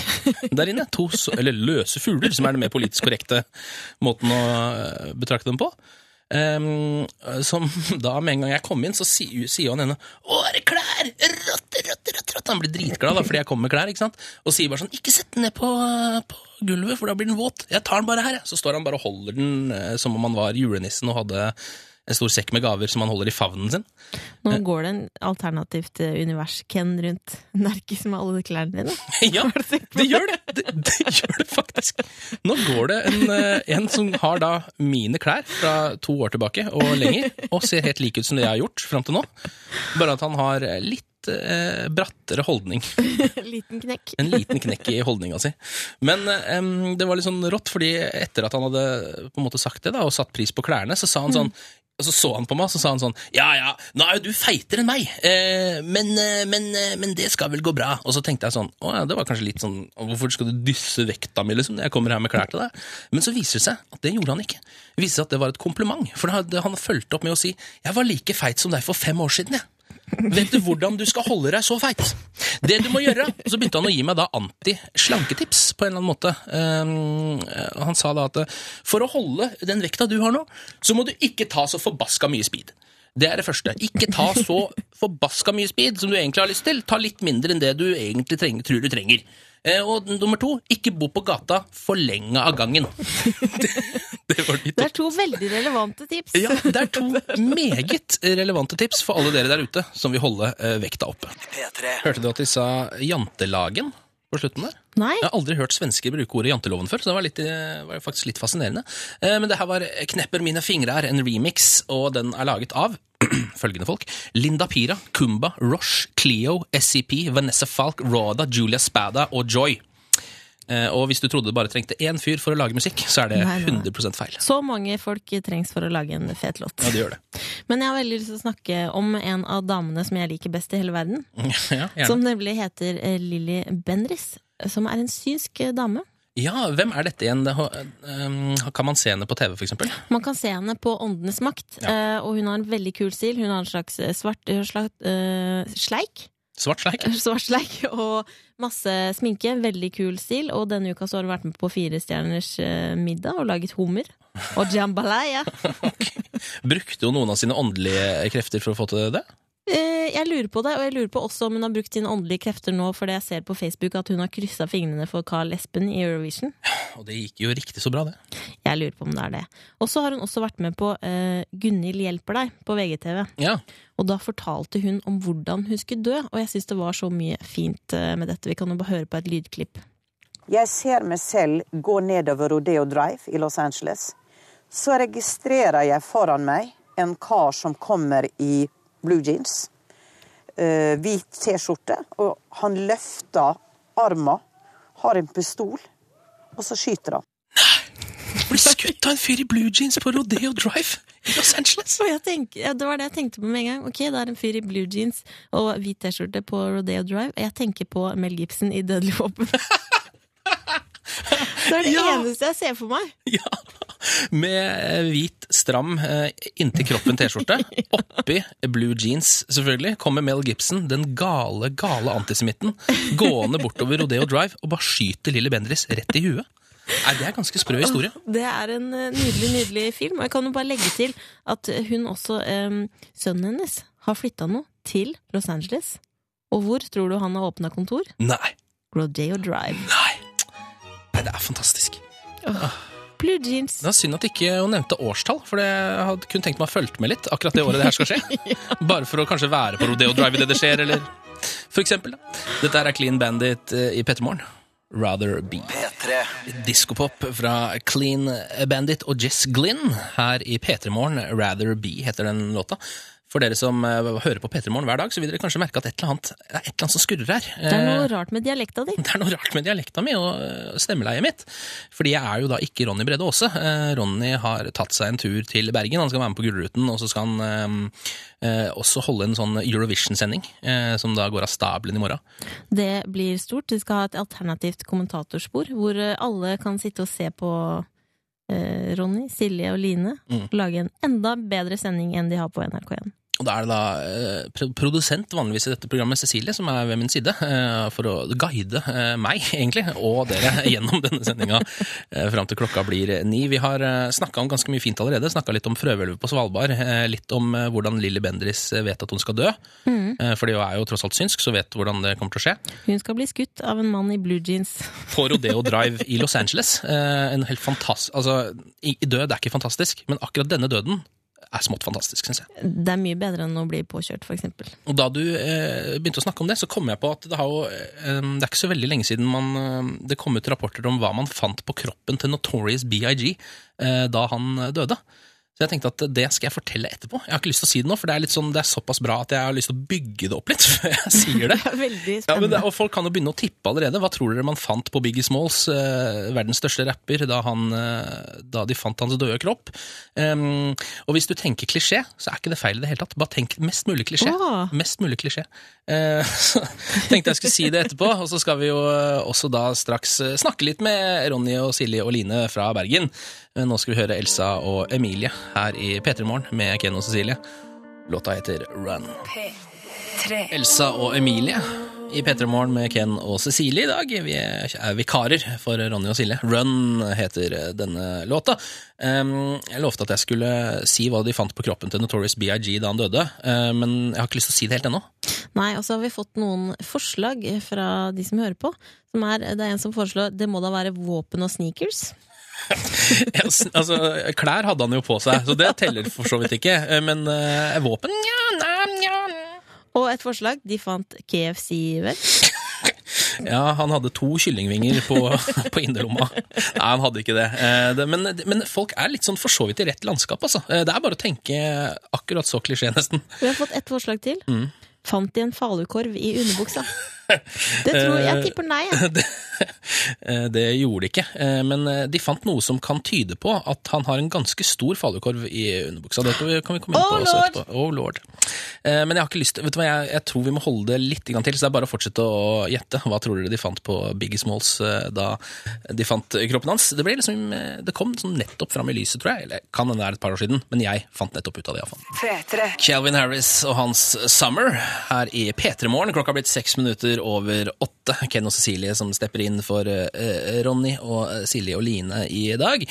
[laughs] der inne. To eller løse fugler, som er den mer politisk korrekte måten å eh, betrakte dem på. Um, som [laughs] da med en gang jeg kom inn, så sier, sier han ene 'Å, er det klær?' Rått, rått, rått, rått. Han blir dritglad da, fordi jeg kommer med klær, ikke sant? og sier bare sånn 'Ikke sett den ned på, på gulvet, for da blir den våt. Jeg tar den bare her', jeg. Så står han bare og holder den eh, som om han var julenissen og hadde en stor sekk med gaver som han holder i favnen sin. Nå går det en alternativt eh, univers, Ken, rundt Nerkis med alle klærne dine. [laughs] Ja, det gjør det! det! Det gjør det faktisk. Nå går det en, eh, en som har da mine klær fra to år tilbake og lenger, og ser helt lik ut som det jeg har gjort fram til nå. Bare at han har litt eh, brattere holdning. [laughs] Liten knekk. En liten knekk i holdninga si. Men um, det var litt sånn rått, fordi etter at han hadde på en måte sagt det da, og satt pris på klærne, så sa han sånn så så han på meg, så sa han sånn Ja ja, nå er jo du feitere enn meg, eh, men, eh, men, eh, men det skal vel gå bra. Og så tenkte jeg sånn Å ja, det var kanskje litt sånn Hvorfor skal du dysse vekta mi, liksom, når jeg kommer her med klær til deg? Men så viser det seg at det gjorde han ikke. Det viser seg at det var et kompliment. For han fulgte opp med å si Jeg var like feit som deg for fem år siden, jeg. Vet du hvordan du skal holde deg så feit? Det du må gjøre så begynte han å gi meg da anti-slanketips på en eller annen måte. Um, han sa da at for å holde den vekta du har nå, så må du ikke ta så forbaska mye speed. Det er det første. Ikke ta så forbaska mye speed som du egentlig har lyst til. Ta litt mindre enn det du egentlig trenger, tror du trenger. Eh, og nummer to, ikke bo på gata for lenge av gangen. [laughs] Det, det var de to Det er to veldig relevante tips. ja, det er to meget relevante tips for alle dere der ute som vil holde eh, vekta oppe. Hørte du at de sa jantelagen på slutten der? Nei? Jeg har aldri hørt svensker bruke ordet janteloven før, så det var, litt, eh, var faktisk litt fascinerende. Eh, Men det her var Knepper mine fingre en remix, og den er laget av [clears throat] følgende folk. Linda Pira, Kumba, Roche, Cleo, SCP, Vanessa Falk, Roda, Julia Spada og Joy. Eh, Og hvis du trodde du bare trengte én fyr for å lage musikk, så er det Nei, nei, nei. 100 feil. Så mange folk trengs for å lage en fet låt. Ja, det gjør det. Men jeg har veldig lyst til å snakke om en av damene som jeg liker best i hele verden. [laughs] Ja. Som nemlig heter eh, Lilly Bendriss. Som er en synsk dame. Ja, hvem er dette igjen? Um, Kan man se henne på TV, eksempel? Man kan se henne på Åndenes makt, ja. og hun har en veldig kul stil. Hun har en slags eh, svart eh, slags, uh, sleik. Svart sleik. [laughs] svart sleik og masse sminke. Veldig kul stil. Og denne uka så har hun vært med på Fire stjerners eh, middag og laget hummer. Og jambalaya. [laughs] Brukte hun noen av sine åndelige krefter for å få til det? Eh, jeg lurer på det, og jeg lurer på også om hun har brukt sine åndelige krefter nå fordi jeg ser på Facebook at hun har kryssa fingrene for Carl Espen i Eurovision. Og det gikk jo riktig så bra, det. Jeg lurer på om det er det. Og så har hun også vært med på uh, Gunhild hjelper deg på VGTV. Ja. Og da fortalte hun om hvordan hun skulle dø, og jeg syns det var så mye fint eh, med dette. Vi kan jo bare høre på et lydklipp. Jeg ser meg selv gå nedover Rodeo Drive i Los Angeles. Så registrerer jeg foran meg en kar som kommer i blue jeans, eh, hvit T-skjorte, og han løfter armen, har en pistol, og så skyter han. Nei! Blir skutt av en fyr i blue jeans på Rodeo Drive i Los Angeles! Og jeg tenker, ja, det var det jeg tenkte på med en gang. Ok, det er en fyr i blue jeans og hvit T-skjorte på Rodeo Drive. Og jeg tenker på Mel Gibson i Dødelig våpen. [laughs] det er det Ja. eneste jeg ser for meg. Ja, Med hvit, stram, eh, inntil kroppen T-skjorte. [laughs] Oppi blue jeans, selvfølgelig, kommer Mel Gibson, den gale, gale antisemitten, gående bortover Rodeo Drive og bare skyter Lilly Bendriss rett i huet. Nei, Det er ganske sprø historie. Det er en eh, nydelig, nydelig film. Og jeg kan jo bare legge til at hun også eh, Sønnen hennes har flytta nå til Los Angeles. Og hvor tror du han har åpna kontor? Nei, Rodeo Drive. nei. Nei, det er fantastisk. Blue jeans. Det var synd at ikke hun nevnte årstall, for jeg hadde kun tenkt meg å følge med litt akkurat det året det her skal skje. [laughs] Bare for å kanskje være på Rodeo Drive idet det skjer, eller for eksempel. Da. Dette er Clean Bandit eh, i Pettermorgen. Rather Be. Diskopop fra Clean Bandit og Jess Glynn her i P3morgen. Rather Be heter den låta. For dere som eh, hører på P3morgen hver dag, så vil dere kanskje merke at et eller annet, det er et eller annet som skurrer her. Det er noe Eh, rart med dialekta di. [laughs] det er noe rart med dialekta mi og øh, stemmeleiet mitt. Fordi jeg er jo da ikke Ronny Brede Aase. Eh, Ronny har tatt seg en tur til Bergen. Han skal være med på Gullruten, og så skal han eh, eh, også holde en sånn Eurovision-sending, eh, som da går av stabelen i morgen. Det blir stort. Vi skal ha et alternativt kommentatorspor hvor eh, alle kan sitte og se på eh, Ronny, Silje og Line Mm. lage en enda bedre sending enn de har på NRK1. Og da er det da eh, produsent vanligvis i dette programmet, Cecilie, som er ved min side, eh, for å guide eh, meg, egentlig, og dere [laughs] gjennom denne sendinga eh, fram til klokka blir ni. Vi har eh, snakka om ganske mye fint allerede. Snakka litt om frøhvelvet på Svalbard. eh, Litt om hvordan Lilly Bendriss vet at hun skal dø. Eh, Fordi hun er jo tross alt synsk, så vet hvordan det kommer til å skje. Hun skal bli skutt av en mann i blue jeans. [laughs] På Rodeo Drive i Los Angeles. En helt fantastisk Altså, død er ikke fantastisk, men akkurat denne døden er smått fantastisk, syns jeg. Det er mye bedre enn å bli påkjørt, eksempel. Og da du eh, begynte å snakke om det, så kom jeg på at det, har jo, eh, det er ikke så veldig lenge siden man, eh, det kom ut rapporter om hva man fant på kroppen til Notorious BIG eh, da han døde. Så jeg tenkte at det skal jeg fortelle etterpå. Jeg har ikke lyst til å si det nå, for det er, sånn, det er såpass bra at jeg har lyst til å bygge det opp litt [laughs] før jeg sier det. [laughs] Det er veldig Ja, men det, og Folk kan jo begynne å tippe allerede. Hva tror dere man fant på Biggie Smalls, eh, verdens største rapper, da, han, eh, da de fant hans døde kropp? Um, og hvis du tenker klisjé, så er ikke det feil i det hele tatt. Bare tenk mest mulig klisjé. Oh. Mest mulig klisjé. Eh, [laughs] så tenkte jeg skulle si det etterpå, og så skal vi jo eh, også da straks eh, snakke litt med Ronny og Silje og Line fra Bergen. Eh, Nå skal vi høre Elsa og Emilie her i P3 Morgen med Ken og Cecilie. Låta heter Run. P3. Elsa og Emilie i P3 Morgen med Ken og Cecilie i dag. Vi er vikarer for Ronny og Silje. Run heter denne låta. Jeg lovte at jeg skulle si hva de fant på kroppen til Notorious BIG da han døde, uh, men jeg har ikke lyst til å si det helt ennå. Nei, og så har vi fått noen forslag fra de som hører på. Som er, det er en som foreslår det må da være våpen og sneakers. [laughs] Ja, altså, klær hadde han jo på seg, så det teller for så vidt ikke. Uh, Men uh, våpen Nja, nja, nja. Og et forslag, de fant KFC, vel? [laughs] Ja, han hadde to kyllingvinger på, [laughs] på innerlomma. Nei, han hadde ikke det. Eh, men, men folk er litt sånn for så vidt i rett landskap, altså. Eh, Det er bare å tenke akkurat så klisjé, nesten. Vi har fått ett forslag til. Mm. Fant de en falukorv i underbuksa? Det tror jeg, jeg tipper nei. jeg. [laughs] Det, Eh, gjorde de ikke, Eh, men eh, de fant noe som kan tyde på at han har en ganske stor falukorv i underbuksa. Det kan vi, komme inn på Oh, også etterpå. Oh, lord. Men jeg har ikke lyst Vet du hva, jeg, jeg tror vi må holde det litt til, så det er bare å fortsette å gjette. Hva tror dere de fant på Biggie Smalls da de fant kroppen hans? Det liksom Det kom sånn nettopp fram i lyset, tror jeg. Eller kan hende det er et par år siden, men jeg fant nettopp ut av det, iallfall. P3. Calvin Harris og hans Summer her i P3 Morgen. Klokka har blitt seks minutter over åtte. Ken og Cecilie som stepper inn for eh, Ronny og eh, Silje og Line i dag.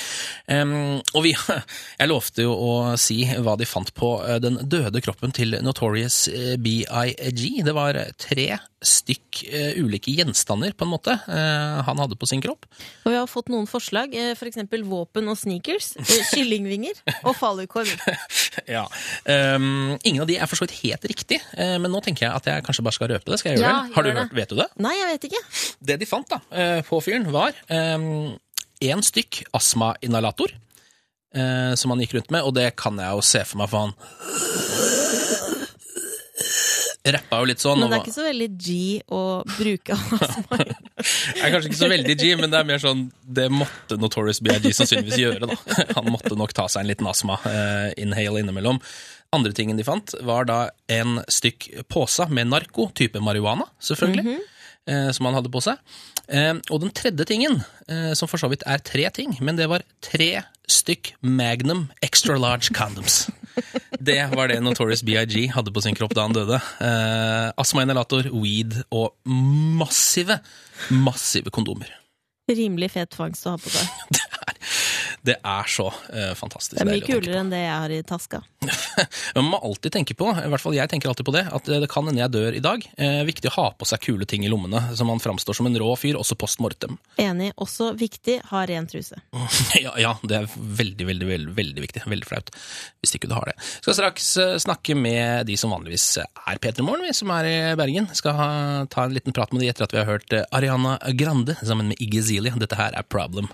Og vi [laughs] Jeg lovte jo å si hva de fant på eh, den døde kroppen til Notorious eh, B.I.G. Det var tre stykk uh, ulike gjenstander, på en måte, uh, han hadde på sin kropp. Og vi har fått noen forslag, eh, for eksempel våpen og sneakers, [laughs] kyllingvinger og falukorv. [laughs] Ja. Um, ingen av de er for så vidt helt riktig, men nå tenker jeg at jeg kanskje bare skal røpe det. Skal jeg gjøre Ja, det? Har du det. hørt, vet du det? Nei, jeg vet ikke. Det de fant da, på fyren, var én stykk astmainhalator. Som han gikk rundt med, og det kan jeg jo se for meg, for han rappa jo litt sånn. Men det er ikke så veldig G å bruke astma. [laughs] er kanskje ikke så veldig G, men det er mer sånn Det måtte Notorious B.I.G. sannsynligvis gjøre, da. [laughs] Han måtte nok ta seg en liten astma-inhale innimellom. Andre tingen de fant, var da en stykk pose med narko, type marihuana, selvfølgelig, eh, som han hadde på seg. Eh, og den tredje tingen, eh, som for så vidt er tre ting, men det var tre stykk Magnum Extra Large Condoms. Det var det Notorious B.I.G. hadde på sin kropp da han døde. Eh, astmainhalator, weed og massive, massive kondomer. Rimelig fet fangst å ha på seg. [laughs] Det er, så eh, fantastisk. Det er mye kulere enn det jeg har i taska. [laughs] Man må alltid tenke på, i hvert fall jeg tenker alltid på det, at eh, det kan hende jeg dør i dag. Eh, viktig å ha på seg kule ting i lommene, så man framstår som en rå fyr, også post mortem. Enig. Også viktig, ha ren truse. [laughs] Ja, ja, det er veldig, veldig, veldig, veldig viktig. Veldig flaut hvis ikke du har det. Skal straks eh, snakke med de som vanligvis er P3 Morgen, vi som er i Bergen. Skal ha, ta en liten prat med de etter at vi har hørt Ariana Grande sammen med Iggy Azalea. Dette her er Problem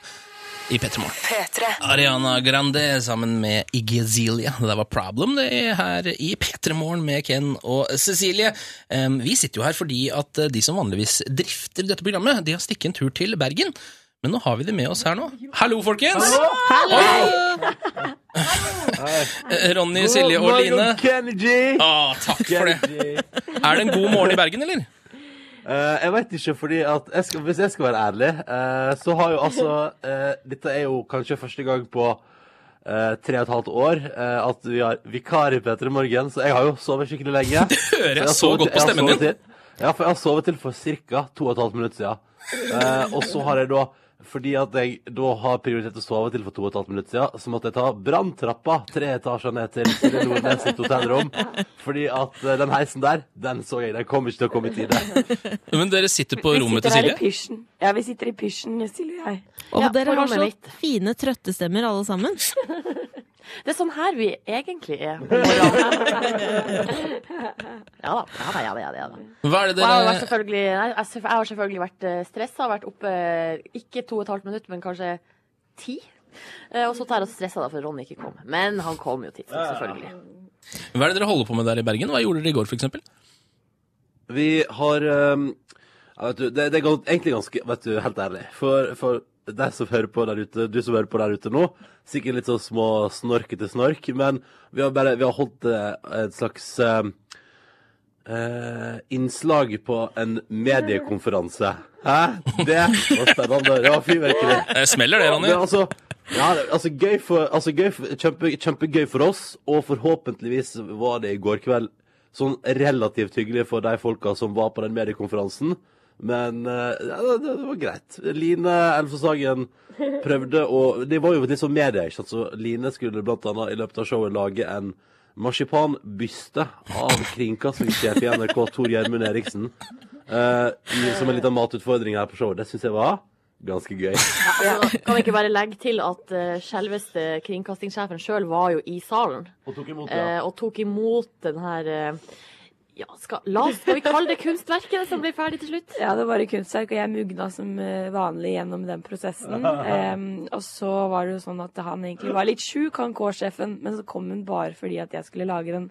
i P3 Morgen. Ariana Grande sammen med Iggy Azalea. Det der var Problem det er her i P3 Morgen med Ken og Cecilie. Vi sitter jo her fordi at eh, de som vanligvis drifter dette programmet, de har stikket en tur til Bergen. Men nå har vi det med oss her nå. Hallo, folkens! Eh, Ronny, Silje og Line. Kennedy! Ah, takk for det. Er det en god morgen i Bergen, eller? Eh, jeg vet ikke, fordi at jeg skal, Hvis jeg skal være ærlig, uh, så har jo altså uh, [laughs] Dette er jo kanskje første gang på tre og et halvt år at vi har vikar i P3 Morgen, så jeg har jo sovet skikkelig lenge. [laughs] Det hører jeg jeg så godt på til- på stemmen din. til- Ja, for jeg har sovet til for ca. to og et halvt minutt siden. Og så har jeg da fordi at jeg da har prioritert å sove til for to og et halvt minutt siden, så måtte jeg ta branntrappa tre etasjer ned til Silje Nordnes sitt hotellrom. Fordi at eh, den heisen der, den så jeg, den kom ikke til å komme i tide. Men dere sitter på Vi rommet til Silje? Vi sitter her i pysjen. Ja, vi sitter i pysjen, Silje og jeg. Og Ja, dere har så mitt. fine trøttestemmer alle sammen. Det er sånn her vi egentlig er. [laughs] Ja da, ja da, ja da. Ja da. Hva er det dere jeg har, selvfølgelig, jeg jeg har selvfølgelig vært stressa. Vært oppe ikke to og et halvt minutt, men kanskje ti. Eh, Og så tar jeg og stressa da for Ronny ikke kom. Men han kom jo tidsnok, selvfølgelig. Hva er det dere holder på med der i Bergen? Hva gjorde dere i går, eksempel? Vi har um, vet du, det, det er egentlig ganske Vet du, helt ærlig. For, for deg som hører på der ute, du som hører på der ute nå, sikkert litt sånn små snorkete snork, men vi har bare vi har holdt eh, et slags ehm, eh, innslag på en mediekonferanse. Hæ? Det var spennende. Det var fyrverkeri. Det smeller det, Ronny. Altså, ja, altså gøy for, altså gøy for kjempe, Kjempegøy for oss, og forhåpentligvis var det i går kveld sånn relativt hyggelig for de folka som var på den mediekonferansen. Men eh, ja, det, det var greit. Line Elfoshagen prøvde å Det var jo litt sånn medie, ikke sant. Så Line skulle blant annet i løpet av showet lage en marsipanbyste av kringkastingssjef i NRK Tor Gjermund Eriksen. Uh, som en liten matutfordring her på showet. Det syns jeg var ganske gøy. Altså, kan vi ikke bare legge til at uh, selveste kringkastingssjefen sjøl var jo i salen Og tok imot, eh, og tok imot den her Ja, skal, la, skal vi kalle det kunstverket som ble ferdig til slutt? Ja, det var et kunstverk, og jeg mugna som eh, vanlig gjennom den prosessen. [laughs] Um, og så var det jo sånn at han egentlig var litt sjuk, han K-sjefen, men så kom hun bare fordi at jeg skulle lage en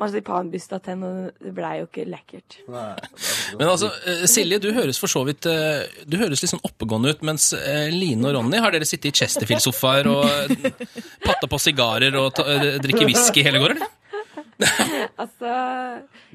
marsipanbyste av henne, og det blei jo ikke lekkert. Men altså, eh, Silje, du høres for så vidt eh, Du høres litt sånn oppegående ut, mens Line og Ronny, har dere sittet i Chesterfield-sofaer og [laughs] patta på sigarer og drikke whisky hele går, eller? [laughs] Altså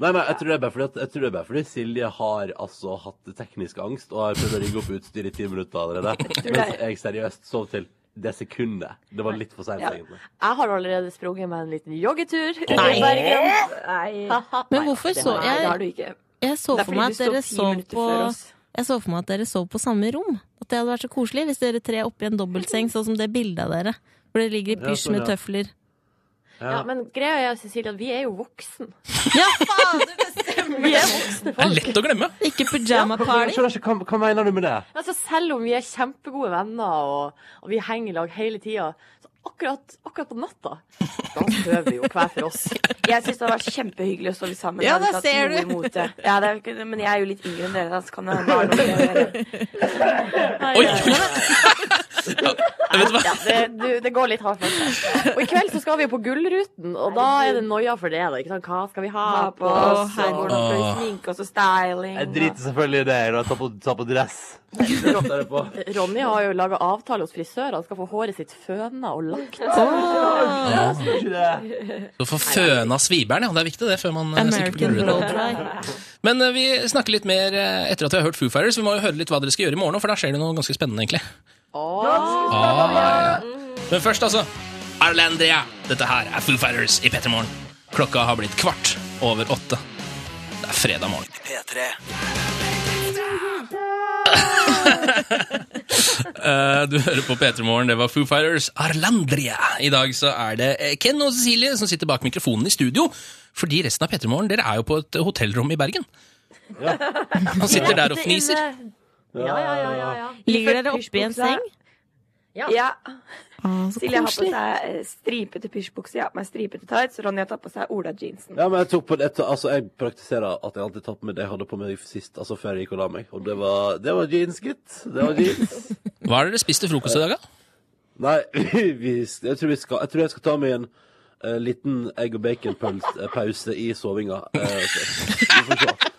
Nei, nei, jeg tror det er bare fordi, at, jeg tror det er bare fordi Silje har altså hatt teknisk angst og har prøvd å rigge opp utstyr i ti minutter allerede. [laughs] Mens jeg seriøst sov til det sekundet. Det var litt for seint, Ja. egentlig. Jeg har allerede sprunget meg en liten joggetur. Nei. i Bergen. Nei, Men hvorfor så jeg det har jeg, du ikke. jeg så for meg at dere sov på jeg så for meg at dere sov på samme rom. At det hadde vært så koselig hvis dere tre oppi en dobbeltseng, sånn som det bildet av dere. Hvor dere ligger i pysj sånn, med ja. tøfler. Ja, men greia er, Cecilie, at vi er jo voksen. Ja, faen, det Vi er voksne Det er lett å glemme. Ikke pyjama Jeg party. skjønner hva, hva mener du med det? Altså, selv om vi er kjempegode venner og, og vi henger i lag hele tida, akkurat, akkurat på natta, da sover vi jo hver for oss. Jeg syns det hadde vært kjempehyggelig å sove sammen. Ja, hatt ser du. imot det. Ja, det er, men jeg er jo litt yngre enn dere, da, så kan det hende noe å gjøre. Oi. Ja, vet du hva? Ja, det, du, det går litt hardt for. Og i kveld så skal vi jo på Gullruten, og da er det noia for det. da, ikke sant? Hva skal vi ha på oss? Hvordan og vi det oss på sminke og så styling. Jeg driter selvfølgelig i det jeg tar på, tar på dress. Ronny har jo laga avtale hos frisører. Han skal få håret sitt føna og lagt. Ikke det. Så får føna sviberen, ja. Det er viktig det før man American stikker Gullruten. dry. Men eh, vi snakker litt mer eh, etter at vi har hørt Foo Fighters. Vi må jo høre litt hva dere skal gjøre i morgen, for da skjer det noe ganske spennende, egentlig. Ah, ja. Men først, altså. Arlandria. Dette her er Foo Fighters i P3 Morgen. Klokka har blitt kvart over åtte. Det er fredag morgen. Eh, [laughs] du hører på P3 Morgen, det var Foo Fighters Arlandria. I dag så er det eh, Ken og Cecilie som sitter bak mikrofonen i studio. Fordi resten av P3 Morgen, dere er jo på et hotellrom i Bergen. Han [laughs] sitter der og fniser. Ja, ja, ja, ja, ja. Ligger dere oppi en seng? Ja. Ah, Silje har på seg eh, stripete pysjbukse, jeg har på meg stripete tights, Ronny har tatt på seg Ola-jeansen. Ja, men jeg tok på det, altså jeg praktiserer at jeg alltid tar på meg det jeg hadde på meg sist, altså før jeg gikk og la meg. Og det var, det var jeans, gitt. Det var jeans. [laughs] Hva er det dere spiste frokost i dag, da? Nei, vi, [laughs] vi, jeg, tror vi skal, jeg tror jeg skal ta meg en uh, liten egg og bacon-pause i sovinga. Uh, så- vi får se.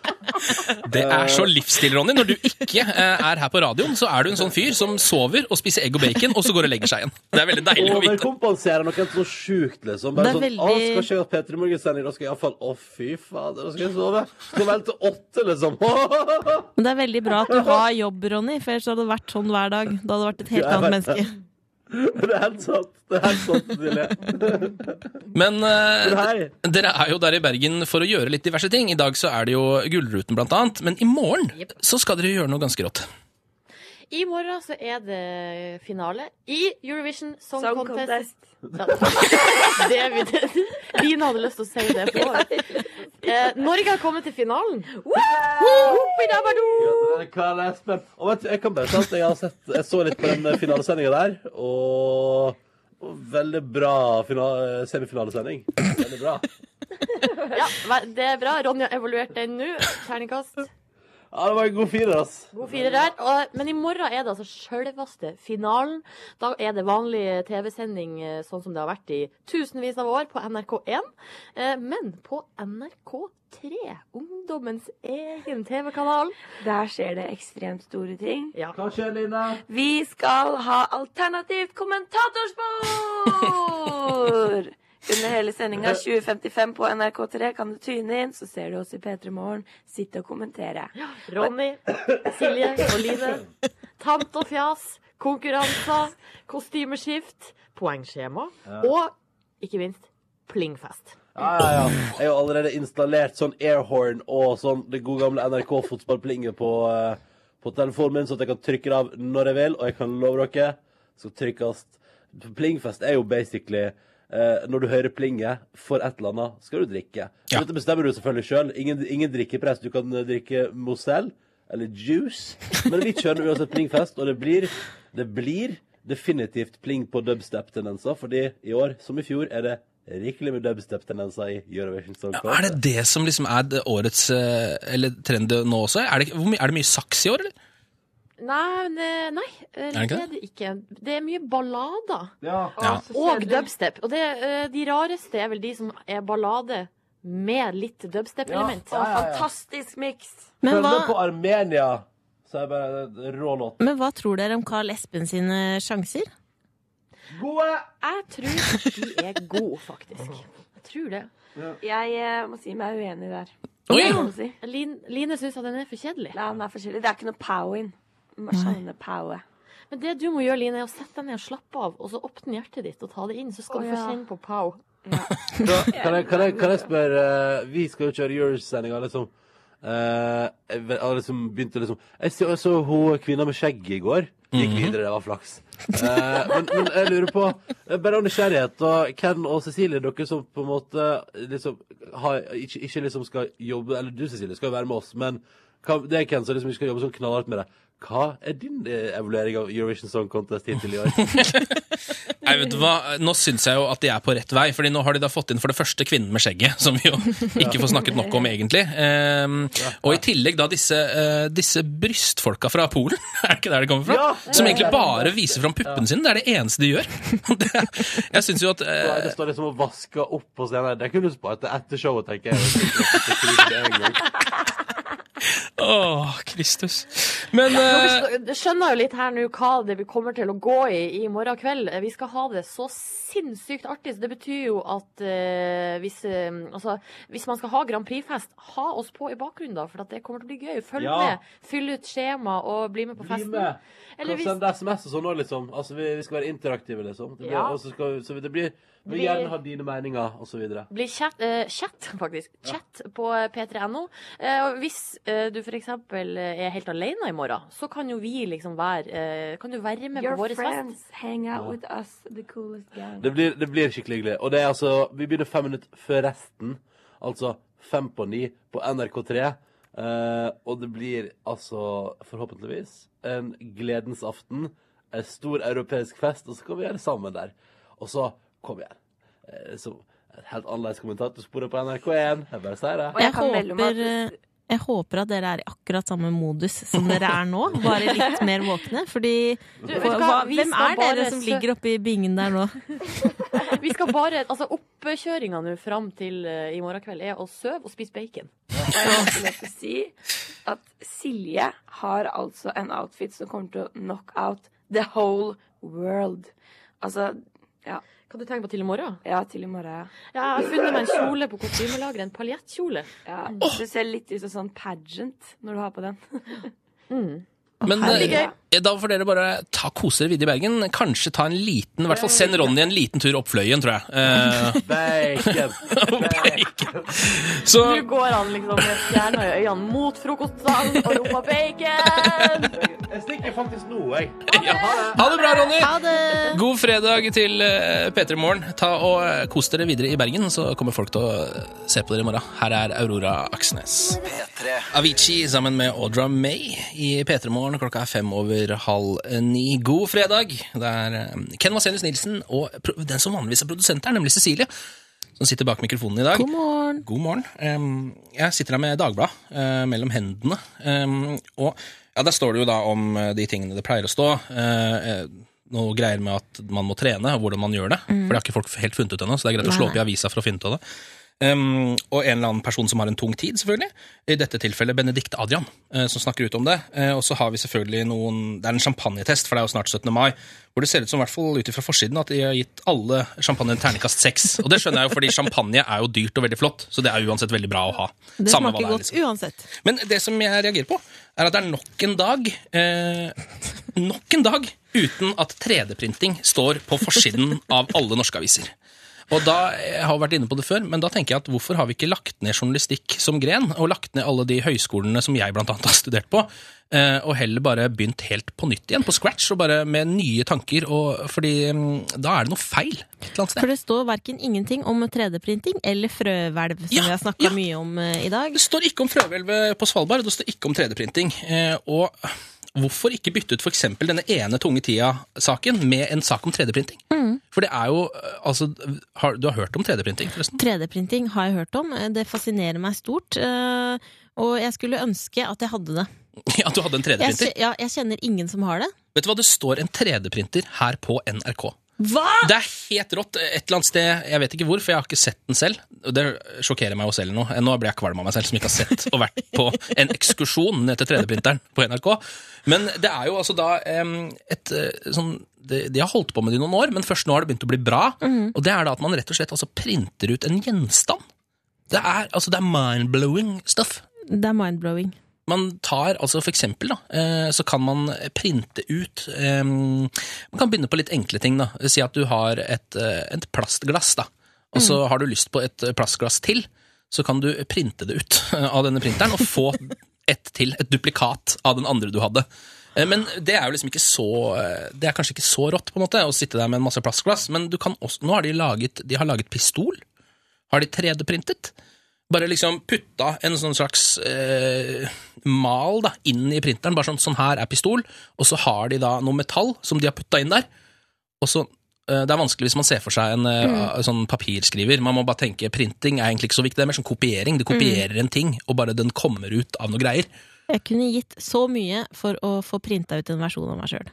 Det er så livsstil, Ronny. Når du ikke eh, er her på radioen, så er du en sånn fyr som sover og spiser egg og bacon, og så går og legger seg igjen. Det er veldig deilig å vite. Overkompensere noe så sjukt, liksom. Bare sånn, veldig- å, skal ikke jeg ha P3 Morgen-sending, da skal jeg iallfall Å, fy fader, da skal jeg sove. Skal vel til åtte, liksom. Men det er veldig bra at du har jobb, Ronny, for ellers hadde det vært sånn hver dag. Da hadde det vært et helt annet menneske. Det er helt sant. Det er helt sant, Silje. Men eh, Men dere er jo der i Bergen for å gjøre litt diverse ting. I dag så er det jo Gullruten, blant annet. Men i morgen så skal dere gjøre noe ganske rått. I morgen så er det finale i Eurovision Song, Song Contest. contest. Ja, [laughs] det vi, Line hadde lyst til å si det på. Eh, Norge har kommet til finalen. Karl Espen. Og vet du, jeg kan bare si at jeg har sett Jeg så litt på den finalesendinga der, og, og veldig bra fina- semifinalesending. Veldig bra. Ja, det er bra. Ronja har evaluert den nå. Terningkast. Ja, det var en god firer, ass. God firer der. Og, men i morgen er det altså sjølveste finalen. Da er det vanlig TV-sending eh, sånn som det har vært i tusenvis av år på NRK1. Eh, Men på NRK3, ungdommens egen TV-kanal. Der skjer det ekstremt store ting. Ja. Hva skjer, Line? Vi skal ha alternativt kommentatorspor! [laughs] Under hele sendinga 2055 på NRK3 kan du tyne inn, så ser du oss i P3 Morgen sitte og kommentere. Ronny, Silje og Line. Tant og fjas, konkurranser, kostymeskift, poengskjema og ikke minst plingfest. Ja, ja, ja. Jeg har allerede installert sånn airhorn og sånn det gode gamle NRK-fotballplinget på, eh, på telefonen min, så at jeg kan trykke det av når jeg vil, og jeg kan love dere så trykkes Plingfest er jo basically eh, når du hører plinget for et eller annet, skal du drikke. Ja. Dette bestemmer du selvfølgelig sjøl. Ingen, ingen drikkepress. Du kan eh, drikke Mozell eller juice, men vi kjører uansett plingfest, og det blir, det blir definitivt pling på dubstep-tendenser, fordi i år, som i fjor, er det rikelig med dubstep-tendenser i Eurovision Song Ja, er det det som liksom er det årets eh, Eller trend nå også? Er det, er det mye saks i år, eller? Nei, ne- nei er det ikke det er det ikke. Det er mye ballader. Ja. Ja. Og dubstep. Og det, eh, de rareste er vel de som er ballade med litt dubstep-element. Ja, ja, ja. Fantastisk miks. Men Følg med på Armenia, så er det bare en rå låt. men hva tror dere om Carl Espen sine sjanser? Gode! Jeg tror de er gode, faktisk. Jeg tror det. Jeg eh, må si meg uenig der. Oi! Det. Line, Line syns at den er for kjedelig. Nei, den er for kjedelig. Det er ikke noe pow Man power. Men det du må gjøre, Line, er å sette deg ned og slappe av, og så åpne hjertet ditt og ta det inn, så skal oh, du få ja. kjenne på pow. [laughs] Da, kan, jeg, kan, jeg, kan jeg spørre uh, Vi skal jo kjøre Yours-sendinga, liksom. Uh, jeg vet- liksom begynte liksom Jeg så, jeg så hun kvinna med skjegg i går. Gikk videre, det var flaks. Uh, men, men jeg lurer på eh, Bare av nysgjerrighet, og Ken og Cecilie, dere som på en måte liksom har, ikke, ikke liksom skal jobbe Eller du, Cecilie, skal jo være med oss, men kan, det er Ken som liksom skal jobbe sånn knallhardt med det. Hva er din eh, evaluering av Eurovision Song Contest hittil i år? [laughs] Nei, vet du hva? Nå syns jeg jo at de er på rett vei, Fordi nå har de da fått inn for det første kvinnen med skjegget, som vi jo [laughs] ikke får snakket nok om, egentlig. Um, og i tillegg da disse, uh, disse brystfolka fra Polen, [laughs] er det ikke der de kommer fra? Ja! Som egentlig bare viser fram puppene sine. Det er det eneste de gjør. Det, jeg syns jo at Nei, eh, det står liksom og vasker opp på scenen. Det kunne du spart til etter showet, tenker jeg. Det oh. Åh, Kristus. Men Du Dere skjønner jo litt her nå hva det vi kommer til å gå i i morgen kveld. Vi skal ha det så sinnssykt artig, så det betyr jo at eh, hvis, eh, altså, hvis man skal ha Grand Prix-fest, ha oss på i bakgrunnen, da, for at det kommer til å bli gøy. Følg Ja. med, fyll ut skjema og bli med på Bli festen. med. Eller Kan hvis sende SMS og sånn òg, liksom. Altså, vi, vi skal være interaktive, liksom. Det blir, Ja. og så skal, vi- så det blir, vil gjerne ha dine meninger, videre. blir chat, uh, chat faktisk. Chat på p3.no. Uh, og hvis uh, du f.eks. er helt alene i morgen, så kan jo vi liksom være eh, Kan du være med Your på vår fest? Your friends hang out with us, the coolest gang. Det blir, det blir skikkelig hyggelig. Og det er altså Vi begynner fem minutter før resten. Altså fem på ni på NRK3. Eh, og det blir altså forhåpentligvis en gledens aften. En stor europeisk fest, og så kan vi gjøre det sammen der. Og så, kom igjen. Eh, så helt annerledes kommentatorsporet på NRK1. Jeg bare sier det. Og jeg håper, eh, jeg håper at dere er i akkurat samme modus som dere er nå, [laughs] bare litt mer våkne. Fordi Du, hva? hva, Hvem er dere som ligger oppe i bingen der nå? [laughs] Vi skal bare, altså Oppkjøringa nå fram til uh, i morgen kveld er å sove og spise bacon. Og jeg har til å si at Silje har altså en outfit som kommer til å knock out the whole world. Altså, ja. Hva du tenker på til i morgen? Ja, til i morgen, ja. Ja, jeg har funnet meg en kjole på kostymelageret. En paljettkjole. ja. Du ser litt ut som sånn pageant når du har på den. Men herregud. eh, da får dere bare ta kose dere videre i Bergen. Kanskje ta en liten, i hvert fall send Ronny en liten tur opp Fløyen, tror jeg. Eh, [laughs] Bacon! [laughs] bacon. Så Nå går han liksom med stjerna i øynene mot frokostsalen og roper bacon! Jeg stikker faktisk nå, jeg. [laughs] ja. Ha det bra, Ronny! Ha det! God fredag til eh, P3 Morgen. Ta og eh, Kos dere videre i Bergen, så kommer folk til å eh, se på dere i morgen. Her er Aurora Aksnes. Avicii sammen med Audra May i P3 Morgen. Klokka er fem over halv ni. God fredag. Det er eh, Ken Vasenius Nilsen og den som vanligvis er produsent her, nemlig Cecilie, som sitter bak mikrofonen i dag. God morgen. God morgen. Jeg sitter her med Dagbladet eh, mellom hendene. Og ja, Der står det jo da om eh, de tingene det pleier å stå. Eh, eh, noe greier med at man må trene, og hvordan man gjør det. For det har ikke folk helt funnet ut ennå, så det er greit å slå opp i avisa for å finne ut av det. Um, og en eller annen person som har en tung tid, selvfølgelig. I dette tilfellet Benedicte Adrian, uh, som snakker ut om det. Uh, og så har vi selvfølgelig noen Det er en champagnetest, for det er jo snart 17. mai, hvor det ser ut som, i hvert fall ut ifra forsiden, at de har gitt alle champagne en terningkast seks. Og det skjønner jeg jo, fordi champagne er jo dyrt og veldig flott, så det er uansett veldig bra å ha. Det Samme smaker det er, godt liksom. uansett. Men det som jeg reagerer på, er at det er nok en dag uh, Nok en dag uten at 3D-printing står på forsiden av alle norske aviser. Og da, Jeg har vært inne på det før, men da tenker jeg at hvorfor har vi ikke lagt ned journalistikk som gren, og lagt ned alle de høyskolene som jeg blant annet har studert på, eh, og heller bare begynt helt på nytt igjen, på scratch, og bare med nye tanker, og, fordi mm, da er det noe feil et eller annet sted. For det står verken ingenting om 3D-printing eller frøhvelv, som Ja, vi har snakka ja. mye om eh, i dag. Det står ikke om frøhvelvet på Svalbard, og det står ikke om 3D-printing. Eh, og hvorfor ikke bytte ut f.eks. denne ene tunge tida-saken med en sak om 3D-printing? For det er jo eh, Altså, har, du har hørt om 3D-printing, forresten? 3D-printing har jeg hørt om. Det fascinerer meg stort. eh, Og jeg skulle ønske at jeg hadde det. [laughs] Ja, du hadde en 3D-printer? ja, jeg kjenner ingen som har det. Vet du hva, det står en 3D-printer her på NRK. Hva?! Det er helt rått. Et eller annet sted, jeg vet ikke hvor, for jeg har ikke sett den selv. Det sjokkerer meg jo selv nå. Nå blir jeg kvalm av meg selv som ikke har sett og vært på en ekskursjon ned til 3D-printeren på NRK. Men det er jo altså da et eh, sånn de, de har holdt på med det i noen år, men først nå har det begynt å bli bra. Og det er da at man rett og slett altså printer ut en gjenstand. Det er, altså, det er mind-blowing stuff. Det er mind-blowing. Man tar, altså for eksempel, da, eh, så kan man printe ut eh, Man kan begynne på litt enkle ting. da. Si at du har et, eh, et plastglass, da, og så har du lyst på et plastglass til. Så kan du printe det ut [laughs] av denne printeren og få ett til, et duplikat av den andre du hadde. Men det er jo liksom ikke så Det er kanskje ikke så rått på en måte å sitte der med en masse plastglass, men du kan også, nå har de laget, de har laget pistol. Har de 3D-printet? Bare liksom putta en sånn slags eh, mal da, inn i printeren. Bare sånn, sånn her er pistol, og så har de da noe metall som de har putta inn der. Og så, eh, Det er vanskelig hvis man ser for seg en eh, sånn papirskriver. Man må bare tenke Printing er egentlig ikke så viktig, det er mer sånn kopiering. Du kopierer en ting, og bare den kommer ut av noe greier. Jeg kunne gitt så mye for å få printa ut en versjon av meg sjøl.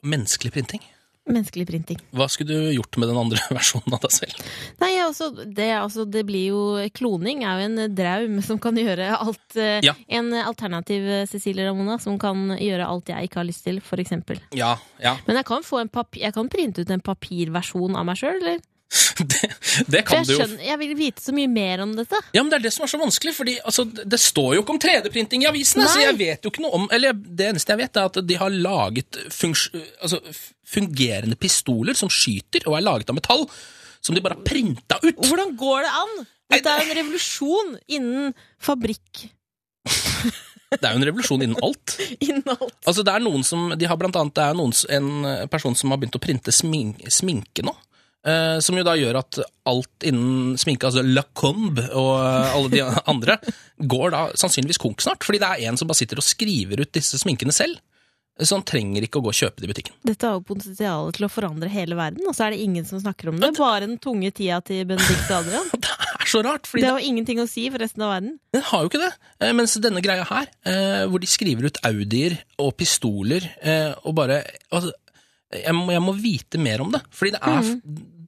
Menneskelig printing. Menneskelig printing. Hva skulle du gjort med den andre [laughs] versjonen av deg selv? Nei, altså det, altså, det blir jo Kloning er jo en draum [laughs] som kan gjøre alt eh, Ja. En alternativ eh, Cecilie Ramona som kan gjøre alt jeg ikke har lyst til, for eksempel. Ja, ja. Men jeg kan, få en papir, jeg kan printe ut en papirversjon av meg sjøl, eller? [laughs] Det, det kan du jo jeg vil vite så mye mer om dette. Ja, men Det er det som er så vanskelig, fordi altså, det står jo ikke om 3D-printing i avisene. Nei. Så jeg vet jo ikke noe om Eller det eneste jeg vet, er at de har laget altså, fungerende pistoler som skyter, og er laget av metall, som de bare har printa ut. Hvordan går det an? Dette er en revolusjon innen fabrikk. Det er jo en revolusjon innen alt. [laughs] Innen alt. Altså, det er noen som, de har blant annet det er noen, en person som har begynt å printe smink, sminke nå. Eh, som jo da gjør at alt innen sminke, altså Lacombe og uh, alle de [laughs] andre, går da sannsynligvis konk snart. Fordi det er en som bare sitter og skriver ut disse sminkene selv. Så han trenger ikke å gå og kjøpe det i butikken. Dette har jo potensial til å forandre hele verden, og så er det ingen som snakker om det. Bare den tunge tida til Benedicte Adrian. [laughs] Det er så rart, Det har jo ingenting å si for resten av verden. Den har jo ikke det. Eh, Mens denne greia her, eh, hvor de skriver ut Audier og pistoler eh, og bare altså, jeg, må, jeg må vite mer om det. Fordi det er,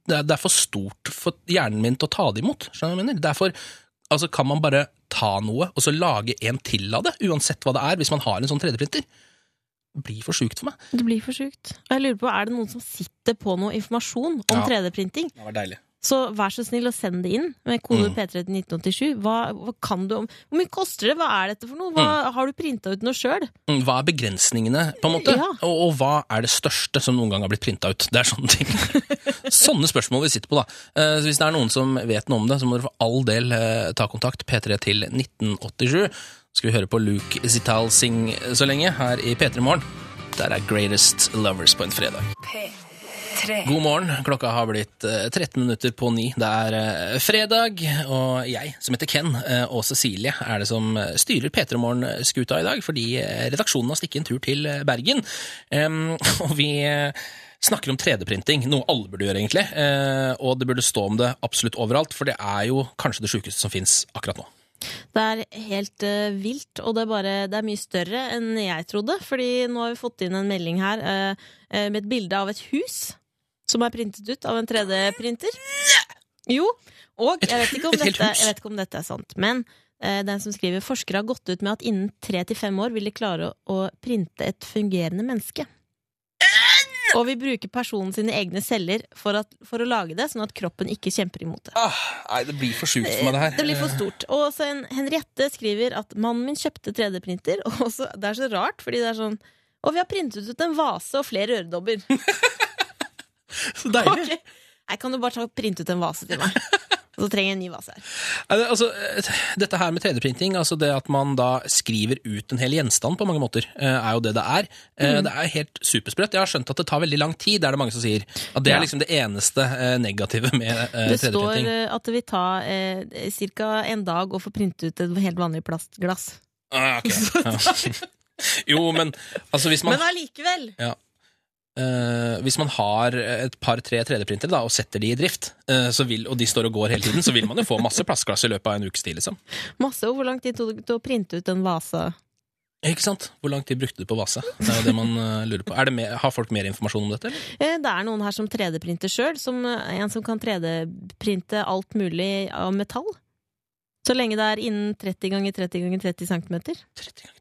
det er, det er for stort for hjernen min til å ta det imot. Skjønner du hva jeg mener? Derfor altså, kan man bare ta noe og så lage en til av det, uansett hva det er, hvis man har en sånn 3D-printer. Det blir for sjukt for meg. Det blir for sjukt. Og jeg lurer på, er det noen som sitter på noe informasjon om Ja. 3D-printing? Det var deilig. Så vær så snill og send det inn med kode Mm. P3 til 1987. Hva, hva kan du om Hvor mye koster det? Hva er dette for noe? Hva, Har du printa ut noe sjøl? Mm, Hva er begrensningene, på en måte? Ja. Og, og hva er det største som noen gang har blitt printa ut? Det er sånne ting. [laughs] sånne spørsmål vi sitter på, da. Eh, Så hvis det er noen som vet noe om det, så må dere for all del eh, ta kontakt. P3 til 1987. Skal vi høre på Luke Zital Singh så lenge, her i P3 Morgen. Der er Greatest Lovers på en fredag. God morgen. Klokka har blitt eh, 13 minutter på ni. Det er eh, fredag, og jeg, som heter Ken, eh, og Cecilie, er det som eh, styrer P3 Morgen-skuta i dag, fordi eh, redaksjonen har stikket en tur til eh, Bergen. [laughs] Og vi eh, snakker om 3D-printing, noe alle burde gjøre, egentlig. eh, Og det burde stå om det absolutt overalt, for det er jo kanskje det sjukeste som fins akkurat nå. Det er helt uh, vilt, og det er, bare, det er mye større enn jeg trodde. Fordi nå har vi fått inn en melding her eh, eh, med et bilde av et hus som er printet ut av en 3D-printer. Jo, og jeg vet, ikke om dette, jeg vet ikke om dette er sant, men eh, den som skriver forskere har gått ut med at innen tre til fem år vil de klare å, å printe et fungerende menneske. Og vi bruker personen sine egne celler for, at, for å lage det, sånn at kroppen ikke kjemper imot det. Ah, nei, det blir for sjukt for meg, det her. Det blir for stort. Og så en Henriette skriver at mannen min kjøpte 3D-printer, [laughs] og så, det er så rart, fordi det er sånn Og vi har printet ut en vase og flere øredobber. [laughs] [laughs] Så deilig. Okay. Nei, kan du bare printe ut en vase til meg? [laughs] Og så trenger jeg en ny vase her. Altså, eh, dette her med 3D-printing, altså det at man da skriver ut en hel gjenstand på mange måter, eh, er jo det det er. Eh, Mm. Det er helt supersprøtt. Jeg har skjønt at det tar veldig lang tid, det er det mange som sier. At det Ja. er liksom det eneste negative med eh, Det står 3D-printing. Det står at det vil ta eh, ca. en dag å få printet ut et helt vanlig plastglass. Ah, okay. [laughs] Jo, men altså hvis man Men allikevel! Ja. Eh, hvis man har et par-tre 3D-printere og setter de i drift, uh, så vil, og de står og går hele tiden, så vil man jo få masse plastglass i løpet av en ukes tid. Liksom. Masse. Og hvor lang tid tok det til å printe ut en vase? Ikke sant? Hvor lang tid brukte du på vase? Det er jo det man uh, lurer på. Er det mer, har folk mer informasjon om dette? Eller? Det er noen her som 3D-printer sjøl. En som kan 3D-printe alt mulig av metall. Så lenge det er innen 30 ganger 30 ganger 30 cm. 30 ganger 30.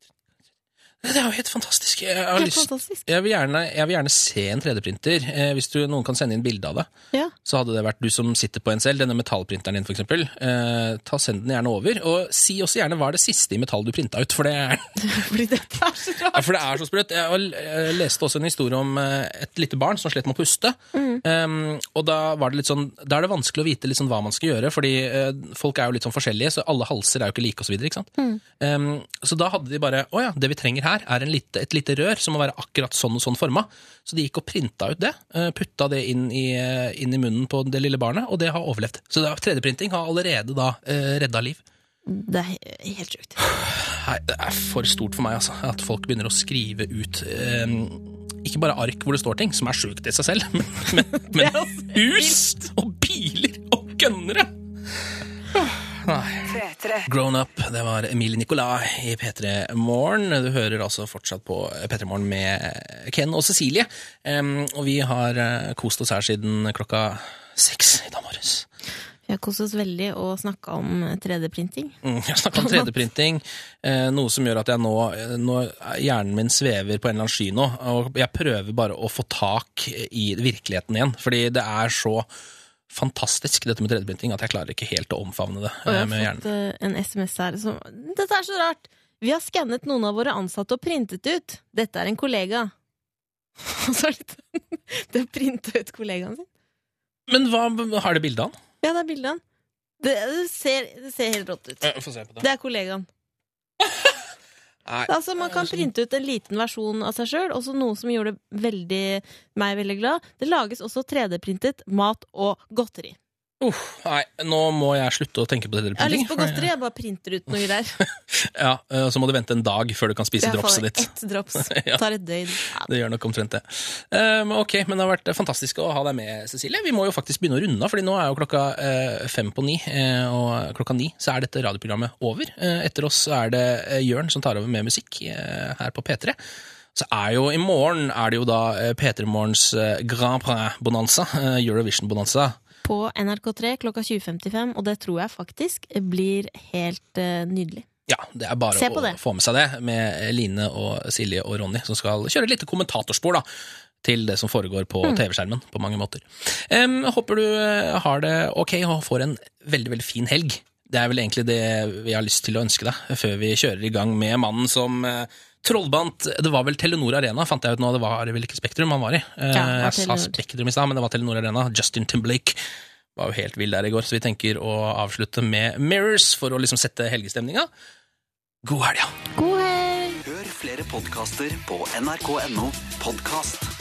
Det er jo helt fantastisk. Jeg, Helt lyst, fantastisk. jeg, vil, gjerne, jeg vil gjerne se en 3D-printer. Eh, hvis du, noen kan sende inn bilde av det, Ja. så hadde det vært du som sitter på en selv, denne metallprinteren din for eksempel. Eh, ta Send den gjerne over, og si også gjerne hva er det siste i metall du printa ut, for det er [laughs] Fordi dette er så rart. Ja, for det er så sprøtt. Jeg jeg leste også en historie om eh, et lite barn som slet med å puste. Um, og da, var det litt sånn, da er det vanskelig å vite sånn hva man skal gjøre, fordi eh, folk er jo litt sånn forskjellige, så alle halser er jo ikke like osv. Så, um, så da hadde de bare Å ja, det vi trenger her, er en lite, et lite rør som må være akkurat sånn og sånn forma. Så de gikk og printa ut det, eh, putta det inn i, eh, inn i munnen på det lille barnet, og det har overlevd. Så er- 3D-printing har allerede da uh, redda liv. Det er helt sjukt. Nei, det er for stort for meg, altså. At folk begynner å skrive ut eh, Ikke bare ark hvor det står ting, som er sjukt i seg selv, [laughs] men, men, [laughs] men hus og biler og gønnere! Nei. Grown Up, det var Emilie Nicolas i P3 Morgen. Du hører altså fortsatt på P3 Morgen med Ken og Cecilie. Um, og vi har eh, kost oss her siden klokka seks i dag morges. Vi har kost oss veldig og snakka om 3D-printing. Mm, Jeg snakka om 3D-printing, eh, noe som gjør at jeg nå, eh, nå Hjernen min svever på en eller annen sky nå, og jeg prøver bare å få tak i virkeligheten igjen. Fordi det er så fantastisk, dette med 3D-printing, at jeg klarer ikke helt å omfavne det Og eh, jeg med har hjernen. fått eh, en SMS her som Dette er så rart! Vi har skannet noen av våre ansatte og printet ut. Dette er en kollega. [laughs] Og så er det [laughs] er printa ut kollegaen sin. Men hva har det bilde av? Ja, det er bilde av han. Det, det, ser, det ser helt rått ut. På det. Det er kollegaen. [laughs] Altså, Man kan printe ut en liten versjon av seg sjøl, også noe som gjorde veldig, meg veldig glad. Det lages også 3D-printet mat og godteri. Uff, nei, nå må jeg slutte å tenke på Jeg har lyst på godteri, jeg bare printer ut noe der. [laughs] Ja, og Så må du vente en dag før du kan spise dropset ditt. ett drops. [laughs] Ja. Tar et døgn. Ja, Det gjør nok omtrent det. Um, ok, men det har vært fantastisk å ha deg med, Cecilie. Vi må jo faktisk begynne å runde av, fordi nå er jo klokka eh, fem på ni, eh, og klokka ni så er dette radioprogrammet over. Eh, etter oss er det eh, Jørn som tar over med musikk eh, her på P3. Så er jo I morgen er det jo da eh, P3 Morgens eh, Grand Prix-bonanza, eh, Eurovision-bonanza. På NRK3 klokka 20.55, og det tror jeg faktisk blir helt eh, nydelig. Ja, det er bare å det. få med seg det, med Line og Silje og Ronny, som skal kjøre et lite kommentatorspor da, til det som foregår på Mm. TV-skjermen, på mange måter. Um, håper du eh, har det ok og får en veldig, veldig fin helg. Det er vel egentlig det vi har lyst til å ønske deg, før vi kjører i gang med mannen som eh, trollbandt Det var vel Telenor Arena, fant jeg ut nå, det var vel ikke Spektrum han var i. Eh, Ja, var jeg sa Spektrum i stad, men det var Telenor Arena. Justin Timberlake var jo helt vill der i går, så vi tenker å avslutte med Mirrors for å liksom sette helgestemninga. God helg, ja! God helg! Hør flere podkaster på nrk.no podkast.